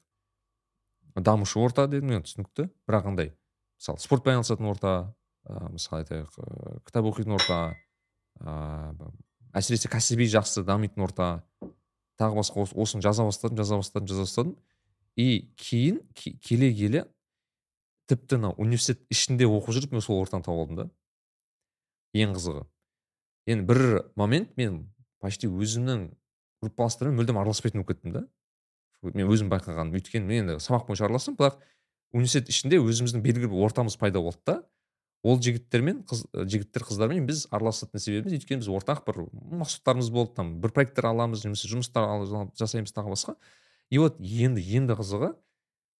дамушы орта дедім мен түсінікті. Бірақ андай мысалы спортпен айналысатын орта ә, мысалы айтайық ә, кітап оқитын орта ә, әсіресе кәсіби жақсы дамитын орта. Тағы басқа ос- осыны жаза бастадым жаза бастадым жаза бастадым. И кейін ке- келе келе тіпті мына университет ішінде оқып жүріп мен сол ортаны тауып алдым да. Ең қызығы. Енді бір момент мен почти өзімнің группаластарыммен мүлдем араласпайтын болып кеттім да. Мен өзім байқағаным өйткені мен енді сабақ бойынша араластым бірақ университет ішінде өзіміздің белгілі бір ортамыз пайда болды да. Ол жігіттермен қыз жігіттер қыздармен біз араласатын себебіміз өйткені біз ортақ бір мақсаттарымыз болды там бір проекттер аламыз немесе жұмыстар жасаймыз тағы басқа. И вот енді енді қызығы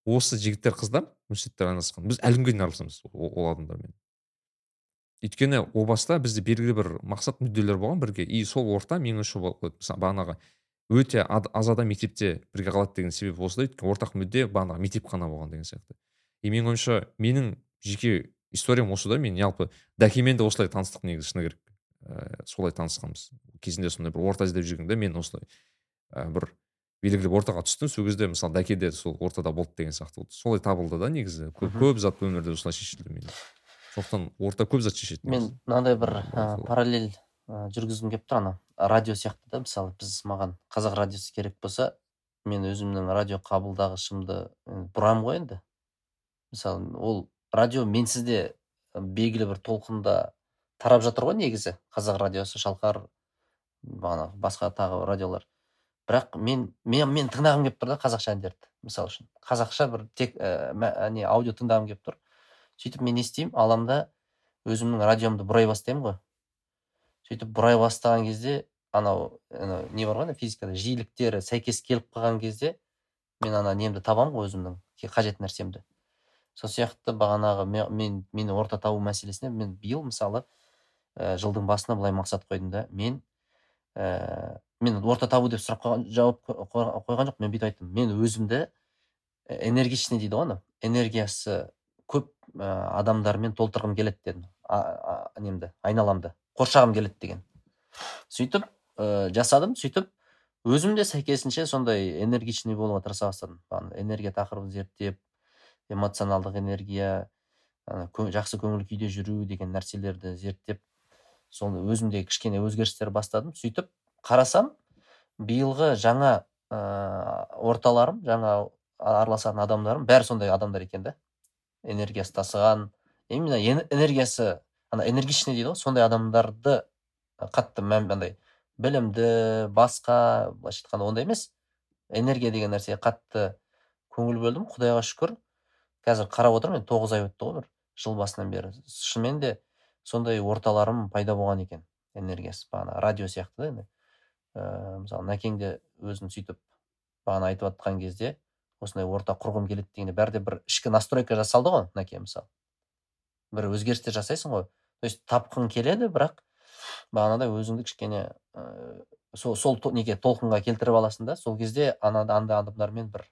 осы жігіттер қыздар университетте айналысқан. Біз әлі күнге дейін араласамыз ол, адамдармен. Өйткені о баста бізде белгілі бір мақсат мүдделер болған бірге и сол орта мен үшін бағанағы өте аз адам мектепте бірге қалады деген себеп осы да өйткені ортақ мүдде бағанағы мектеп қана болған деген сияқты. И менің ойымша менің жеке историям осы да мен жалпы дәкемен де осылай таныстық негізі шыны керек ә, солай танысқанбыз. Кезінде сондай бір орта іздеп жүргенде мен осылай ә, бір белгілі бір ортаға түстім. Сол кезде мысалы дәке де сол ортада болды деген сияқты болды. Солай табылды да негізі. Көп, көп зат өмірде осылай шешілді мен сондықтан орта көп зат шешеді мен мынандай бір ә, параллель ә, жүргізгім келіп тұр ана. Радио сияқты да мысалы біз маған қазақ радиосы керек болса мен өзімнің радио қабылдағышымды бұрамын ғой енді. Мысалы ол радио менсіз де белгілі бір толқында тарап жатыр ғой негізі. Қазақ радиосы шалқар бағанағы басқа тағы радиолар. Бірақ мен мен, мен тыңдағым келіп тұр да қазақша әндерді мысалы үшін. Қазақша бір тек ә, не аудио тыңдағым келіп тұр. Сөйтіп мен не істеймін? Аламын да өзімнің радиомды бұрай бастаймын ғой. Сөйтіп бұрай бастаған кезде анау анау не бар ғой физикада? Жиіліктері сәйкес келіп қалған кезде мен ана немді табамын ғой өзімнің қажет нәрсемді. Сол сияқты бағанағы ме- мен мені орта табу мәселесіне мен биыл мысалы ә, жылдың басына былай мақсат қойдым да мен ә, мен орта табу деп сұрақ қойған жауап қой- қойған жоқпын мен бүйтіп айттым. Мен өзімді э, энергичный дейді ғой ана энергиясы көп ә, адамдармен толтырғым келеді дедім. Немді айналамды қоршағым келеді деген. Сөйтіп ә, жасадым сөйтіп өзім де сәйкесінше сондай энергичный болуға тырыса бастадым. Энергия тақырыбын зерттеп эмоционалдық энергия кө- жақсы көңіл күйде жүру деген нәрселерді зерттеп сол өзімде кішкене өзгерістер бастадым. Сөйтіп қарасам биылғы жаңа ә, орталарым жаңа араласатын адамдарым бәрі сондай адамдар екен да. Энергиясы тасыған именно эн- энергиясы ана энергичный дейді ғой сондай адамдарды қатты мән андай білімді басқа былайша айтқанда ондай емес. Энергия деген нәрсеге қатты көңіл бөлдім құдайға шүкір. Қазір қарап отырмын енді тоғыз ай өтті ғой бір жыл басынан бері. Шынымен де сондай орталарым пайда болған екен энергиясы бағана радио сияқты да ыыы мысалы нәкең де өзін сөйтіп бағана айтып жатқан кезде осындай орта құрғым келеді дегенде бәрі де бір ішкі настройка жасалды ғой нәке мысалы. Бір өзгерістер жасайсың ғой. То есть тапқың келеді бірақ бағанағыдай өзіңді кішкене ыыы сол сол неге толқынға келтіріп аласың да сол кезде ана андай адамдармен бір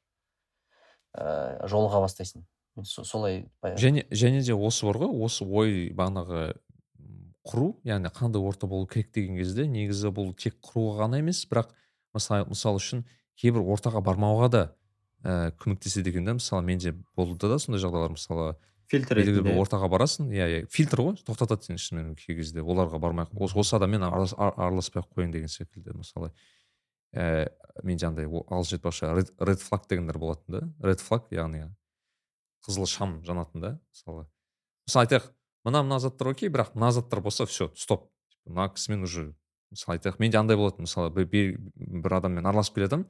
ыыы жолыға бастайсың. Солай және және де осы бар ғой осы ой бағанағы құру яғни қандай орта болу керек деген кезде негізі бұл тек құруға ғана емес бірақ мысалы мысал үшін кейбір ортаға бармауға да ә, көмектеседі екен да мысалы менде болды да сондай жағдайлар. Мысалы фильтр белгілі бір ортаға барасың. Иә иә. Фильтр ғой тоқтатады сені шынымен кей кезде. Оларға бармай ақ- осы, осы адаммен аралас- ар- араласпай ақ қояйын деген секілді. Мысалы ііі менде андай о- ағылшынша айтпақшы ред, ред флаг дегендер болатын да. Ред флаг яғни қызыл шам жанатын да. Мысалы мысалы айтайық мына мына заттар окей бірақ мына заттар болса все стоп мына кісімен уже мысалы айтайық менде андай болатын мысалы бір, бір, бір адаммен араласып келе жатырмын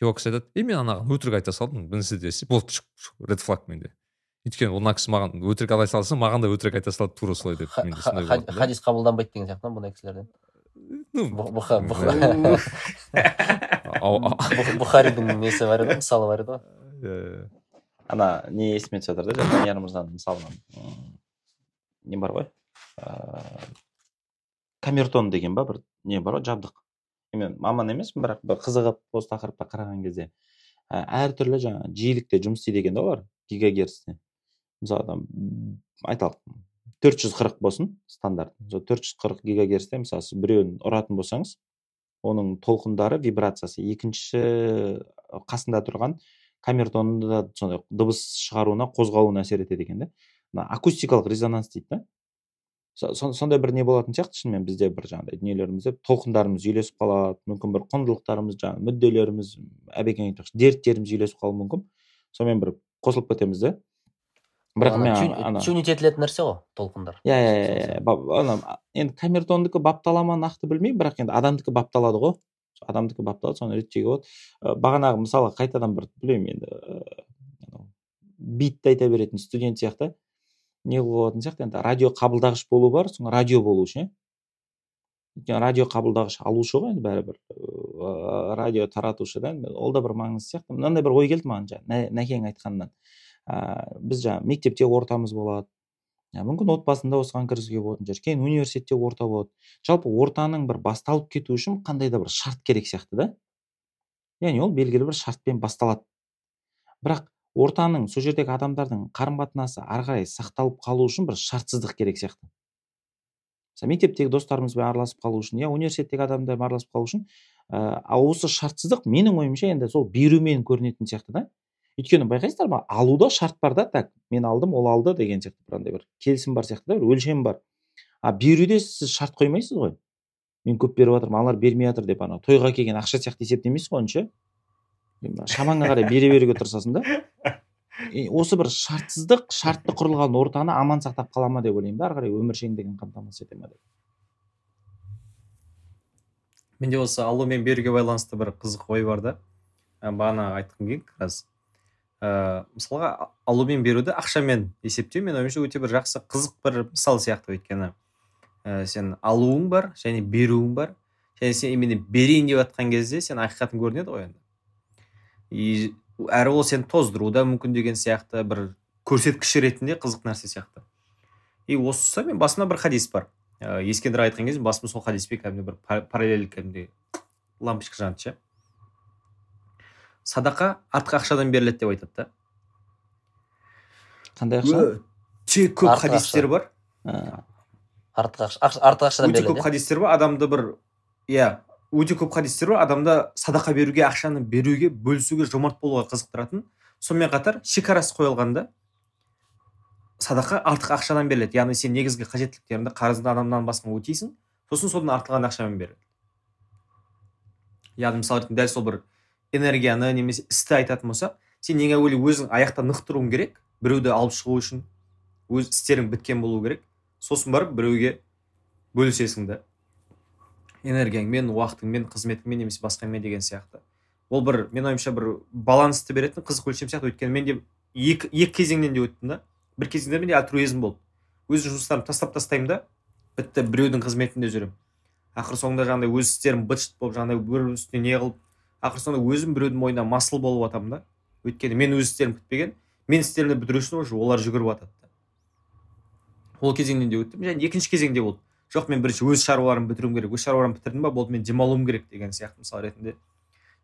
и ол кісі айтады и мен анаған өтірік айта салдым нәрсе десе болды ред флаг менде. Өйткені ол мына кісі маған өтірік айта салса маған да өтірік айта салады тура солай деп хадис қабылданбайды деген сияқты ма бұндай кісілерден? Бұхаридің несі бар еді ғой мысалы бар еді ғой. Иә, иә. ана не есіме түсіп жатыр да жаңа данияр мырзаның мысалынан не бар ғой? Ыыы камертон деген ба бір не бар ғой? Жабдық. Мен маман емеспін бірақ бір қызығып осы тақырыпқа қараған кезде ә, әртүрлі жаңағы жиілікте жұмыс істейді екен да олар гигагерцте. Мысалы айталық төрт жүз қырық болсын стандарт. Сол төрт жүз қырық гигагерцте мысалы сіз біреуін ұратын болсаңыз оның толқындары вибрациясы екінші қасында тұрған камертонның да сондай дыбыс шығаруына қозғалуына әсер етеді екен да мына акустикалық резонанс дейді да? Со- со- сондай бір не болатын сияқты шынымен бізде бір жаңағыдай дүниелерімізде толқындарымыз үйлесіп қалады мүмкін бір құндылықтарымыз жаңағы мүдделеріміз әбекең айтпақшы дерттеріміз үйлесіп қалуы мүмкін. Сонымен бір қосылып кетеміз да бірақ мен ана тюнить етілетін нәрсе ғой толқындар. Иә иә иә, иә енді камертондікі баптала ма нақты білмеймін бірақ енді адамдікі бапталады ғой. Адамдікі бапталады соны реттеуге болады. Бағанағы мысалы қайтадан бір білмеймін енді битті айта беретін студент сияқты. Не болатын сияқты. Енді радио қабылдағыш болу бар соң радио болу иә өйткені радио қабылдағыш алушы ғой енді бәрібір. Ыыы, радио таратушы да ол да бір маңызды сияқты. Мынандай бір ой келді маған жаңа нә- нәкең айтқанынан. Ыыы біз жаңағы мектепте ортамыз болады. Мүмкін отбасында осыған кіргізуге болатын шығар. Кейін университетте орта болады. Жалпы ортаның бір басталып кету үшін қандай да бір шарт керек сияқты да. Яғни ол белгілі бір шартпен басталады. Бірақ ортаның сол жердегі адамдардың қарым қатынасы ары қарай сақталып қалу үшін бір шартсыздық керек сияқты. Мысалы мектептегі достарымызбен араласып қалу үшін иә университеттегі адамдармен араласып қалу үшін ыыы а осы шартсыздық менің ойымша енді сол берумен көрінетін сияқты да. Өйткені байқайсыздар ма алуда шарт бар да так мен алдым ол алды деген сияқты бір андай бір келісім бар сияқты да бір өлшем бар. А беруде сіз шарт қоймайсыз ғой. Мен көп беріп жатырмын аналар бермей жатыр деп ана тойға келген ақша сияқты есептемейсіз ғой енді шамаңа қарай бере беруге тырысасың да. Осы бір шартсыздық шартты құрылған ортаны аман сақтап қала ма деп ойлаймын да ары қарай өміршеңдігін қамтамасыз ете ма деп. Менде осы алу мен беруге байланысты бір қызық ой бар да. Ә, бағана айтқым келген как раз ыыы мысалға а- алу мен беруді ақшамен есептеу менің ойымша өте бір жақсы қызық бір мысал сияқты өйткені. Ә, сен алуың бар және беруің бар. Және сен именно берейін деп жатқан кезде сен ақиқатың көрінеді ғой енді. И әрі ол сені тоздыруы да мүмкін деген сияқты бір көрсеткіш ретінде қызық нәрсе сияқты. И осы мен басыма бір хадис бар. Ә, ескендір айтқан кезде басыма сол хадиспен кәдімгі бір пар- параллель кәдімгідей лампочка жанды ше. Садақа артық ақшадан беріледі деп айтады да. Қандай ақша? Өте көп хадистер бар. Артық ақша ақш- артық ақшадан өте көп хадистер бар адамды бір иә өте көп хадистер бар. Адамды садақа беруге ақшаны беруге бөлісуге жомарт болуға қызықтыратын. Сонымен қатар шекарасы қойылғанда садақа артық ақшадан беріледі. Яғни сен негізгі қажеттіліктеріңді қарызды адамнан басқа өтейсің. Сосын содан артылған ақшамен береді яғни мысалы ретінде дәл сол бір энергияны немесе істі айтатын болсақ сен ең әуелі өзің аяқта нық тұруың керек біреуді алып шығу үшін өз істерің біткен болу керек. Сосын барып біреуге бөлісесің да энергияңмен уақытыңмен қызметіңмен немесе басқамен деген сияқты. Ол бір мен ойымша бір балансты беретін қызық өлшем сияқты. Өйткені мен де екі, екі кезеңнен де өттім да. Бір кезеңде менде альтруизм болды. Өз жұмыстарымды тастап тастаймын да. Бітті біреудің қызметінде жүремін ақыр соңында жаңағыдай өз істерім быт шыт болып жаңағыдай бір үстіне не қылып ақыр соңында өзім біреудің мойнына масыл болып жатамын да. Өйткені мен өз істерім бітпеген мен істерімді бітіру үшін уже олар жүгіріп жатады ол кезеңнен де өттім және екінші кезеңде болды. Жоқ мен бірінші өз шаруаларымды бітіруім керек. Өз шаруаларымды бітірдім ба болды мен демалуым керек деген сияқты мысал ретінде.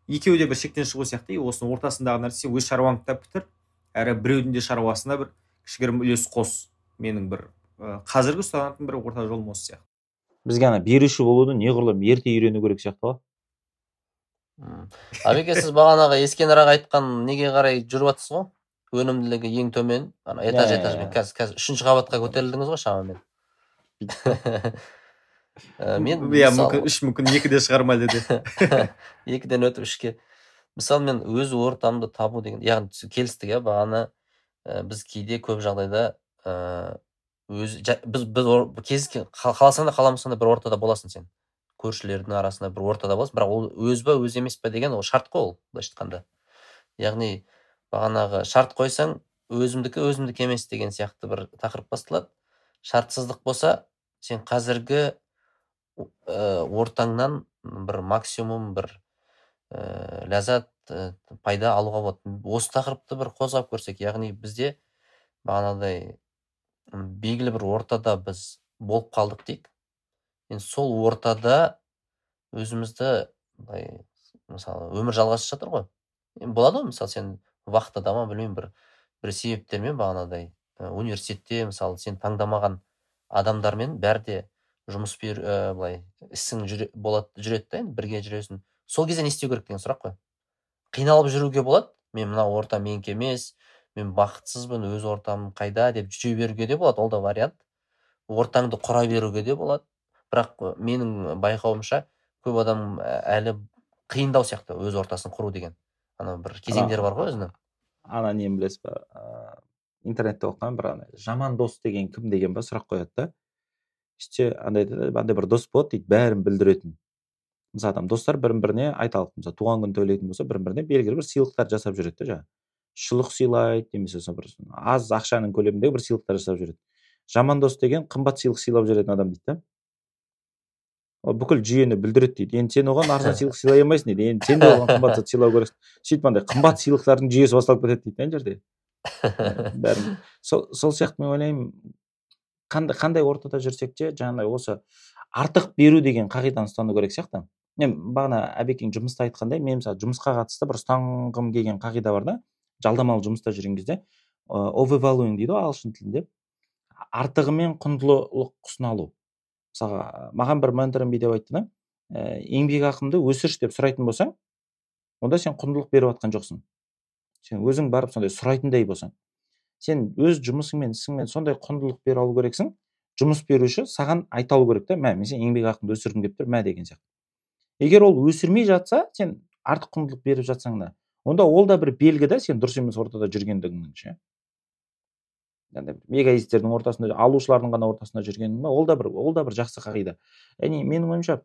Екеуі де бір шектен шығу сияқты. И осының ортасындағы нәрсе өз шаруаңды да бітір әрі біреудің де шаруасына бір кішігірім үлес қос. Менің бір ә, қазіргі ұстанатын бір орта жолым осы сияқты. Бізге ана беруші болуды неғұрлым ерте үйрену керек сияқты ғой. Абеке сіз бағанағы ескенірак айтқан неге қарай жүріп жатсыз ғой? Өнімділігі ең төмен. Ана этаж иә, этажбен қазір қазір үшінші қабатқа көтерілдіңіз ғой шамамен. Ә, мен иә мүмкін үш мүмкін екі де шығар ма әлде де екіден өтіп үшке мысалы мен өз ортамды табу деген яғни келістік иә бағана ә, біз кейде көп жағдайда ә, өз жа- біз біз кез ке- қа- қаласаң да қаламасаң да бір ортада боласың сен. Көршілердің арасында бір ортада боласың. Бірақ ол өз ба өз емес па деген ол шарт қой ол былайша айтқанда. Яғни бағанағы шарт қойсаң өзімдікі өзімдікі емес деген сияқты бір тақырып басталады. Шартсыздық болса сен қазіргі ә, ортаңнан бір максимум бір ә, ләззат ә, пайда алуға болады. Осы тақырыпты бір қозғап көрсек яғни бізде бағанағыдай м, белгілі бір ортада біз болып қалдық дейік. Енді сол ортада өзімізді былай мысалы өмір жалғасып жатыр ғой. Болады ғой мысалы сен вахтада ма білмеймін бір бір себептермен бағанағыдай ә, университетте мысалы сен таңдамаған адамдармен бәрі де жұмыс бер ә, былай ісің жүре, болады жүреді да енді бірге жүресің. Сол кезде не істеу керек деген сұрақ қой. Қиналып жүруге болады. Мен мына орта менікі емес мен бақытсызбын өз ортам қайда деп жүре беруге де болады ол да вариант. Ортаңды құра беруге де болады. Бірақ ы, менің байқауымша көп адам әлі қиындау сияқты өз ортасын құру деген. Ана бір кезеңдер бар ғой өзінің. ана нені білесіз ба интернетте оқыған бір ана жаман дос деген кім деген ба сұрақ қояды да. Іште андай айтады андай бір дос болады дейді бәрін білдіретін. Мысалы адам достар бірін біріне айталық мысалы туған күн тойлайтын болса бірін біріне белгілі бір сыйлықтар жасап жүреді да жаңағы. Шұлық сыйлайды немесе сол бір аз ақшаның көлеміндегі бір сыйлықтар жасап жүреді. Жаман дос деген қымбат сыйлық сыйлап жүретін адам дейді да. Ол бүкіл жүйені бүлдіреді дейді. Енді сен оған арзан сыйлық сыйлай алмайсың дейді. Енді сен де оған қымбат зат сыйлау керексің сөйтіп андай қымбат сыйлықтардың жүйесі басталып кетеді дейді да ана жерде. бәрін. Сол сол сияқты мен ойлаймын қандай қандай ортада жүрсек те жаңағыдай осы артық беру деген қағиданы ұстану керек сияқты. Мен бағана әбекең жұмыста айтқандай мен мысалы жұмысқа қатысты бір ұстанғым келген қағида бар да жалдамалы жұмыста жүрген кезде overvaluing дейді ғой ағылшын тілінде. Артығымен құндылық ұсына алу мысалға маған бір менторым бүйтіп айтты да ә, еңбекақымды өсірші деп сұрайтын болсаң онда сен құндылық беріп жатқан жоқсың. Сен өзің барып сондай сұрайтындай болсаң сен өз жұмысыңмен ісіңмен сондай құндылық бере алу керексің. Жұмыс беруші саған айта алу керек та мә мен сенің еңбекақыңды өсіргім келіп тұр мә деген сияқты. егер ол өсірмей жатса сен артық құндылық беріп жатсаң да онда ол да бір белгі да сен дұрыс емес ортада жүргендігіңнің ше. Эгоистердің ортасында алушылардың ғана ортасында жүргенің ба ол да бір ол да бір жақсы қағида. Яғни менің ойымша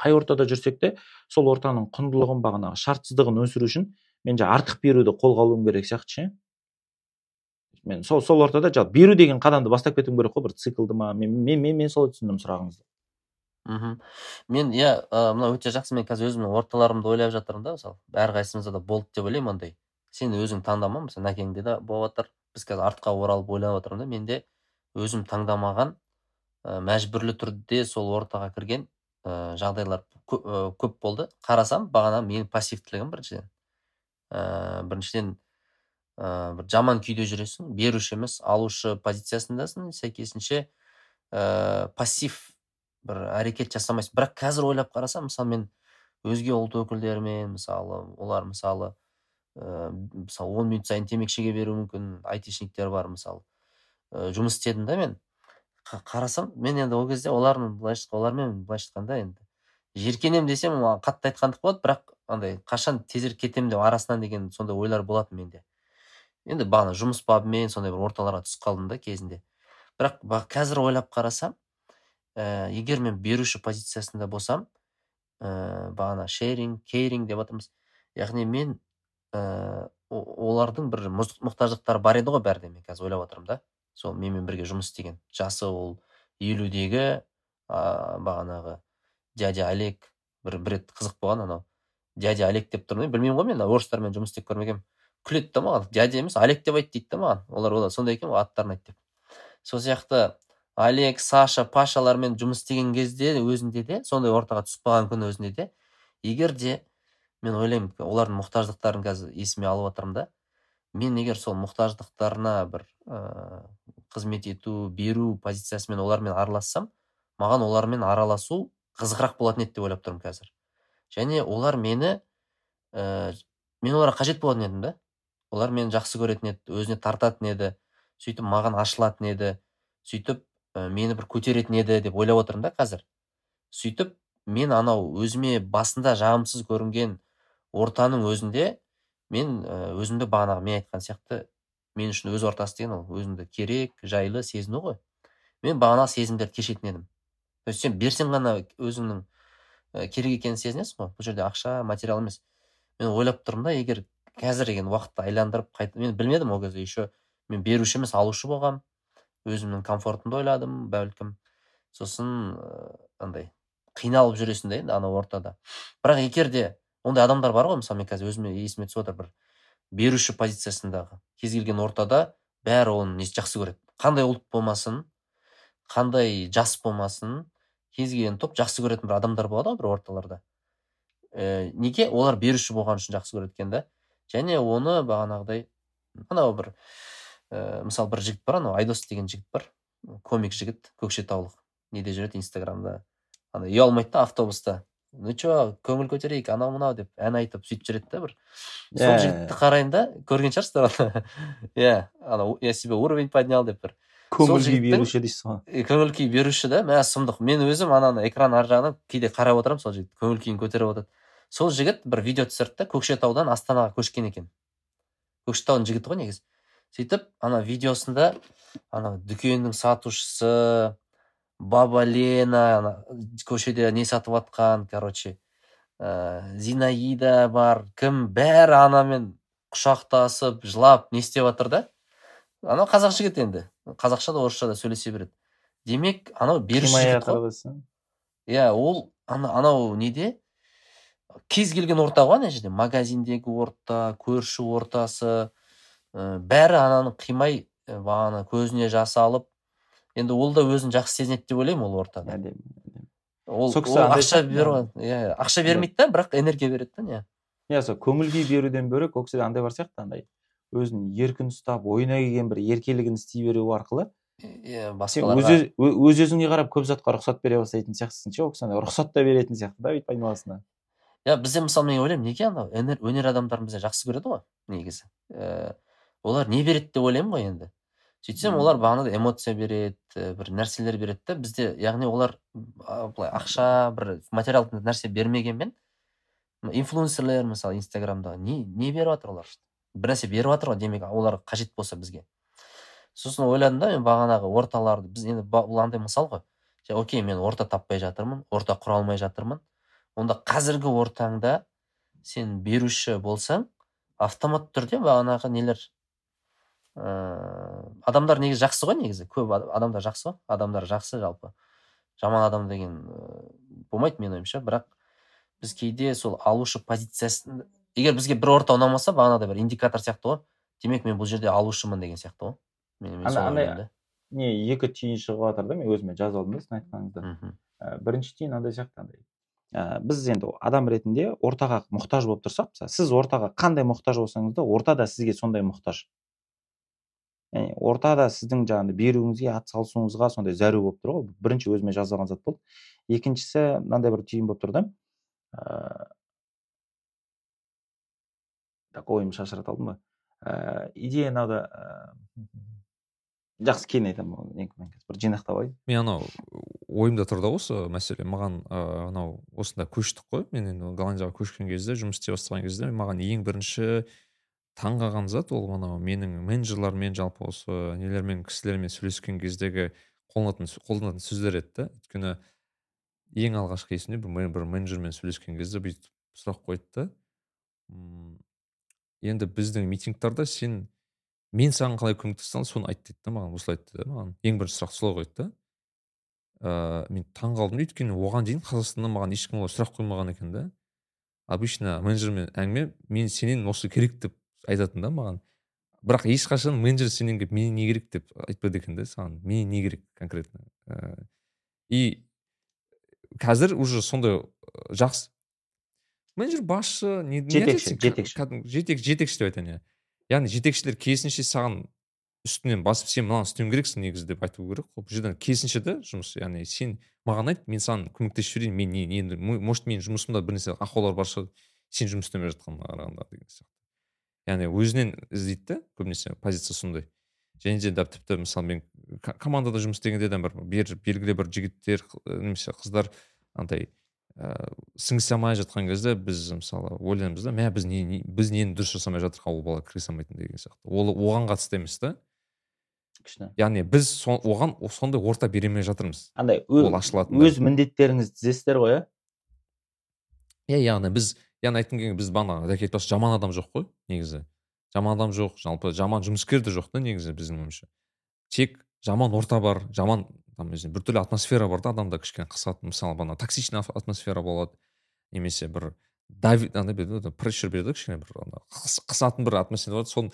қай ортада жүрсек те сол ортаның құндылығын бағанағы шартсыздығын өсіру үшін мен жаңағы артық беруді қолға алуым керек сияқты ше. Мен сол сол ортада жалпы беру деген қадамды бастап кетуім керек қой бір циклды ма мен мен мен, мен солай түсіндім сұрағыңызды. Мхм. Мен иә мынау өте жақсы мен қазір өзімнің орталарымды ойлап жатырмын да мысалы әрқайсымызда да болды деп ойлаймын ондай. Сен өзің таңдама мысалы нәкеңде де болып жатыр біз қазір артқа оралып ойлап отырмын да менде өзім таңдамаған ә, мәжбүрлі түрде сол ортаға кірген ә, жағдайлар көп, ә, көп болды. Қарасам бағана менің пассивтілігім біріншіден. Ә, біріншіден ә, бір жаман күйде жүресің беруші емес алушы позициясындасың сәйкесінше ә, пассив бір әрекет жасамайсың. Бірақ қазір ойлап қарасам мысалы мен өзге ұлт өкілдерімен мысалы олар мысалы ә, мысалы он минут сайын темекі шеге беруі мүмкін айтишниктер бар мысалы ә, жұмыс істедім да мен. Қарасам мен енді ол кезде олардың былайша олармен былайша айтқанда енді жиіркенемін десем маған қатты айтқандық болады. Бірақ андай қашан тезірек кетемін деп арасынан деген сондай ойлар болатын менде. Енді бағана жұмыс бабымен сондай бір орталарға түсіп қалдым да кезінде. Бірақ қазір ойлап қарасам ә, егер мен беруші позициясында болсам ә, бағана шеринг кейринг деп жатырмыз яғни мен ә, олардың бір мұқтаждықтары бар еді ғой бәрінде мен қазір ойлап отырмын да. Сол менімен бірге жұмыс істеген жасы ол елудегі ыыы бағанағы дядя олег бір бір рет қызық болған анау. Дядя олег деп тұрмын білмеймін ғой мен орыстармен жұмыс істеп көрмегенмін күледі да маған дядя емес олег деп айт дейді да маған. Олар олар сондай екен ғой аттарын айт деп. Сол сияқты олег саша пашалармен жұмыс істеген кезде өзінде де сондай ортаға түсіп қалған күні өзінде де егер де мен ойлаймын олардың мұқтаждықтарын қазір есіме алып жатырмын да мен егер сол мұқтаждықтарына бір ыыы қызмет ету беру позициясымен олармен аралассам маған олармен араласу қызығырақ болатын еді деп ойлап тұрмын қазір. Және олар мені ә, мен оларға қажет болатын едім да. Олар мені жақсы көретін еді өзіне тартатын еді сөйтіп маған ашылатын еді сөйтіп ә, мені бір көтеретін еді деп ойлап отырмын да қазір. Сөйтіп мен анау өзіме басында жағымсыз көрінген ортаның өзінде мен өзімді бағанағы мен айтқан сияқты мен үшін өз ортасы деген ол өзіңді керек жайлы сезіну ғой. Мен бағанағы сезімдерді кешетін едім. То есть сен берсең ғана өзіңнің керек екенін сезінесің ғой. Бұл жерде ақша материал емес. Мен ойлап тұрмын да егер қазір деген уақытты айландырып қайта мен білмедім ол кезде еще мен беруші емес алушы болғанмын өзімнің комфортымды ойладым бәлкім. Сосын андай қиналып жүресің да енді анау ортада. Бірақ егер де ондай адамдар бар ғой мысалы мен қазір өзіме есіме түсіп отыр бір беруші позициясындағы кез келген ортада бәрі оны жақсы көреді. Қандай ұлт болмасын қандай жас болмасын кез келген топ жақсы көретін бір адамдар болады ғой бір орталарда. Ә, неге? Олар беруші болған үшін жақсы көреді екен да. Және оны бағанағыдай анау бір ә, мысалы бір жігіт бар анау айдос деген жігіт бар. Комик жігіт көкшетаулық. Неде жүреді инстаграмда? Ана ұялмайды да автобуста. Ну че көңіл көтерейік анау мынау деп ән айтып сөйтіп жүреді да бір. Сол жігітті қараймын да көрген шығарсыздар оны. Иә анау я себе уровень поднял деп бір. Көңіл күй беруші дейсіз ғой көңіл күй беруші да мә сұмдық. Мен өзім ананы экран ар жағынан кейде қарап отырамын сол жігіт көңіл күйін көтеріп отырады сол жігіт бір видео түсірді да көкшетаудан астанаға көшкен екен. Көкшетаудың жігіті ғой негізі. Сөйтіп ана видеосында ана дүкеннің сатушысы баба лена көшеде не сатып жатқан короче ә, зинаида бар кім бәрі анамен құшақтасып жылап не істеп жатыр да. Анау қазақ жігіт енді. Қазақша да орысша да сөйлесе береді. Демек анау беруші жігіт қой. Иә ол ана, анау неде? Кез келген орта ғой ана жерде. Магазиндегі орта көрші ортасы ә, бәрі ананы қимай бағана көзіне жас алып. Енді ол да өзін жақсы сезінеді деп ойлаймын ол ортада әдемі ол, ақша беру иә ақша бермейді да бірақ энергия береді да иә иә сол көңіл күй беруден бөлек ол кісіде андай бар сияқты андай. Өзін еркін ұстап ойына келген бір еркелігін істей беру арқылы иә басқаларға өз өзіңе қарап көп затқа рұқсат бере бастайтын сияқтысың ше ол кісі рұқсат та беретін сияқты да бүйтіп айналасына. Иә бізде мысалы мен ойлаймын неге анау өнер адамдарын бізде жақсы көреді ғой негізі. Ііі олар не береді деп ойлаймын ғой енді. Сөйтсем олар бағанағыдай эмоция береді бір нәрселер береді да бізде яғни олар былай ақша бір материалдық нәрсе бермегенмен инфлюенсерлер мысалы инстаграмда не не беріп жатыр олар? Бір нәрсе беріп жатыр ғой демек олар қажет болса бізге. Сосын ойладым да мен бағанағы орталарды біз енді бұл андай мысал ғой. Окей мен орта таппай жатырмын орта құра алмай жатырмын. Онда қазіргі ортаңда сен беруші болсаң автоматты түрде бағанағы нелер? Ыыы адамдар негізі жақсы ғой негізі? Көп адамдар жақсы ғой адамдар жақсы жалпы. Жаман адам деген болмайды менің ойымша бірақ біз кейде сол алушы позициясын егер бізге бір орта ұнамаса бағанағыдай бір индикатор сияқты ғой. Демек мен бұл жерде алушымын деген сияқты ғой. Мен, андай не екі түйін шығып жатыр да мен өзіме жазып алдым да сіздің айтқаныңыздан бірінші түйін андай сияқты андай. Ә, біз енді адам ретінде ортаға мұқтаж болып тұрсақ мысалы сіз ортаға қандай мұқтаж болсаңыз да орта да сізге сондай мұқтаж. Яғни орта да сіздің жаңағыдай беруіңізге атсалысуыңызға сондай зәру болып тұр ғой. Бірінші өзіме жазылған зат болды. Екіншісі мынандай бір түйін болып тұр да. Ыыы так ойымды шашырата алдым ба ыыы идея мынада жақсы кейін айтамын бір жинақтап алайын. Мен анау ойымда тұр да осы мәселе. Маған ыыы анау осында көштік қой. Мен енді голландияға көшкен кезде жұмыс істей бастаған кезде маған ең бірінші таң қалған зат ол анау менің менеджерлармен жалпы осы нелермен кісілермен сөйлескен кездегі қолданатын қолданатын сөздер еді да өйткені ең алғашқы есімде бір менеджермен сөйлескен кезде бүйтіп сұрақ қойды да енді біздің митингтарда сен мен саған қалай көмектесе аламын соны айт дейді да маған осылай айтты да маған. ең бірінші сұрақ солай қойды да. Ыыы мен таң қалдым өйткені оған дейін қазақстанда маған ешкім олай сұрақ қоймаған екен да обычно менеджермен әңгіме мен сенен осы керек деп айтатын да маған. Бірақ ешқашан менеджер сенен келіп мне не керек деп айтпайды екен да саған. Мне не керек конкретно? Ыыы и қазір уже сондай жақсы менеджер басшы не жетекші жетекші. Жетекші жетекші деп айтайын иә яғни жетекшілер керісінше саған үстінен басып сен мынаны істеуің керексің негізі деп айту керек. Қой бұл жерден керісінше да жұмыс яғни сен маған айт мен саған көмектесіп жіберейін мен не енді может менің жұмысымда бір нәрсе ақаулар бар шығар сен жұмыс істемей жатқанына қарағанда деген сияқты. Яғни өзінен іздейді да көбінесе позиция сондай. Және де тіпті мысалы мен командада жұмыс істегенде де бір белгілі бір жігіттер немесе қыздар андай ыыы сіңісе алмай жатқан кезде біз мысалы ойлаймыз да мә біз не, не біз нені дұрыс жасамай жатырмық ол бала кіре салмайтын деген сияқты. Ол оған қатысты емес та. Күшті. Яғни біз со, оған сондай орта бере алмай жатырмыз. Андай ол ашылатын өз міндеттеріңізді тізесіздер ғой иә иә яғни біз яғни айтқым келгені біз бағана дәке жаман адам жоқ қой негізі. Жаман адам жоқ жалпы жаман жұмыскер де жоқ та негізі біздің ойымызша. Тек жаман орта бар жаман там біртүрлі атмосфера бар да адамда кішкене қысатын мысалы бағана токсичный атмосфера болады немесе бір дави андай береді прессер береді ғой кішкене бір қысатын бір атмосфера болады. Соны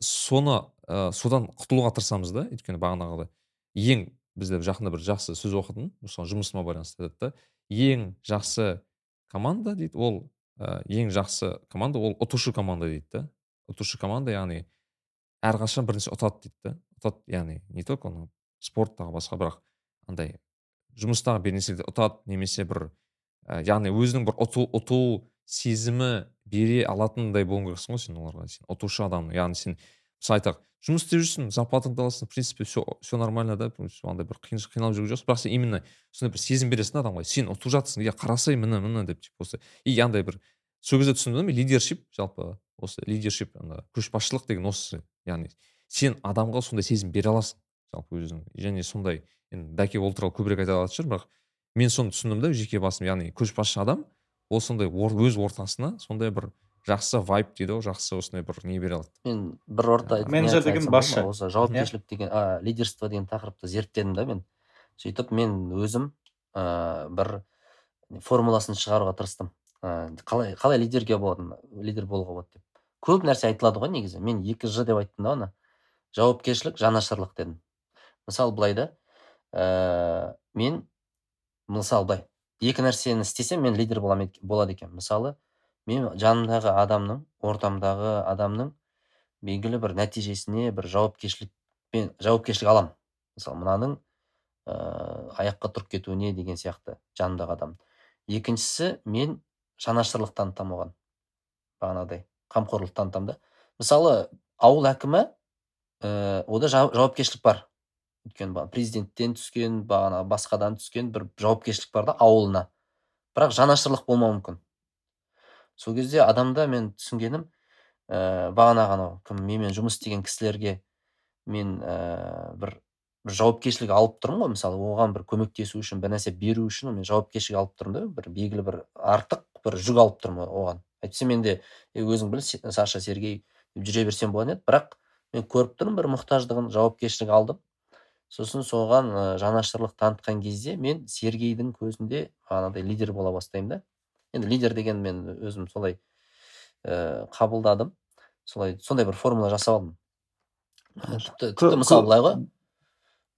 соны ә, содан құтылуға тырысамыз да өйткені бағанағыдай ең бізде жақында бір жақсы сөз оқыдым мысалы жұмысыма байланысты айтады да ең жақсы команда дейді ол ә, ең жақсы команда ол ұтушы команда дейді да. Ұтушы команда яғни әрқашан бір нәрсе ұтады дейді да. Ұтады яғни не только спорттағы басқа бірақ андай жұмыстағы бір нәрседе ұтады немесе бір ә, яғни өзінің бір ұту, ұту сезімі бере алатындай болуың керексің ғой сен оларға сен ұтушы адам яғни сен мысалы айтайық жұмыс істеп жүрсің зарплатаңды аласың в принципе все все нормально да андай бір қиналып жүрген жоқсың. Бірақ сен именно сондай бір сезім бересің да адамға сен ұтып жатырсың иә қарасай міне міне деп типа осы. И андай бір сол кезде түсіндім лидершип жалпы осы лидершип ана көшбасшылық деген осы яғни сен адамға сондай сезім бере аласың. Жалпы өзің және сондай енді дәке ол туралы көбірек айта алатын шығар бірақ мен соны түсіндім да жеке басым яғни көшбасшы адам ол сондай өз ортасына сондай бір жақсы вайб дейді ғой жақсы осындай бір не бере алады мен бір орта менеджер деген басшы. осы жауапкершілік деген а, лидерство деген тақырыпты зерттедім да мен. Сөйтіп мен өзім ә, бір формуласын шығаруға тырыстым. Ә, қалай қалай лидерге болады лидер болуға болады деп. Көп нәрсе айтылады ғой негізі. Мен екі ж деп айттым да оны. Жауапкершілік жанашырлық дедім. Мысалы былай да. Ә, мен мысалы былай. Екі нәрсені істесем мен лидер болам, болады екен. Мысалы мен жанымдағы адамның ортамдағы адамның белгілі бір нәтижесіне бір жауапкершілікпен жауапкершілік аламын мысалы мынаның ә, аяққа тұрып кетуіне деген сияқты жанымдағы адам. Екіншісі мен жанашырлық танытамын оған. Бағанағыдай қамқорлық танытамын да. Мысалы ауыл әкімі ә, ода жауапкершілік бар. Өйткені президенттен түскен бағана басқадан түскен бір жауапкершілік бар да ауылына. Бірақ жанашырлық болмауы мүмкін. Сол кезде адамда мен түсінгенім ә, бағанағы анау кім менімен жұмыс істеген кісілерге мен ә, бір бір жауапкершілік алып тұрмын ғой мысалы оған бір көмектесу үшін бір нәрсе беру үшін мен жауапкершілік алып тұрмын да бір белгілі бір артық бір жүк алып тұрмын оған. Әйтпесе мен де өзің біл саша сергей жүре берсем болатын еді. Бірақ мен көріп тұрмын бір мұқтаждығын жауапкершілік алдым. Сосын соған ә, жанашырлық танытқан кезде мен сергейдің көзінде бағанағыдай лидер бола бастаймын да. Енді лидер деген мен өзім солай ә, қабылдадым. Солай сондай бір формула жасап алдым. Тіпті тіпті мысалы былай ғой.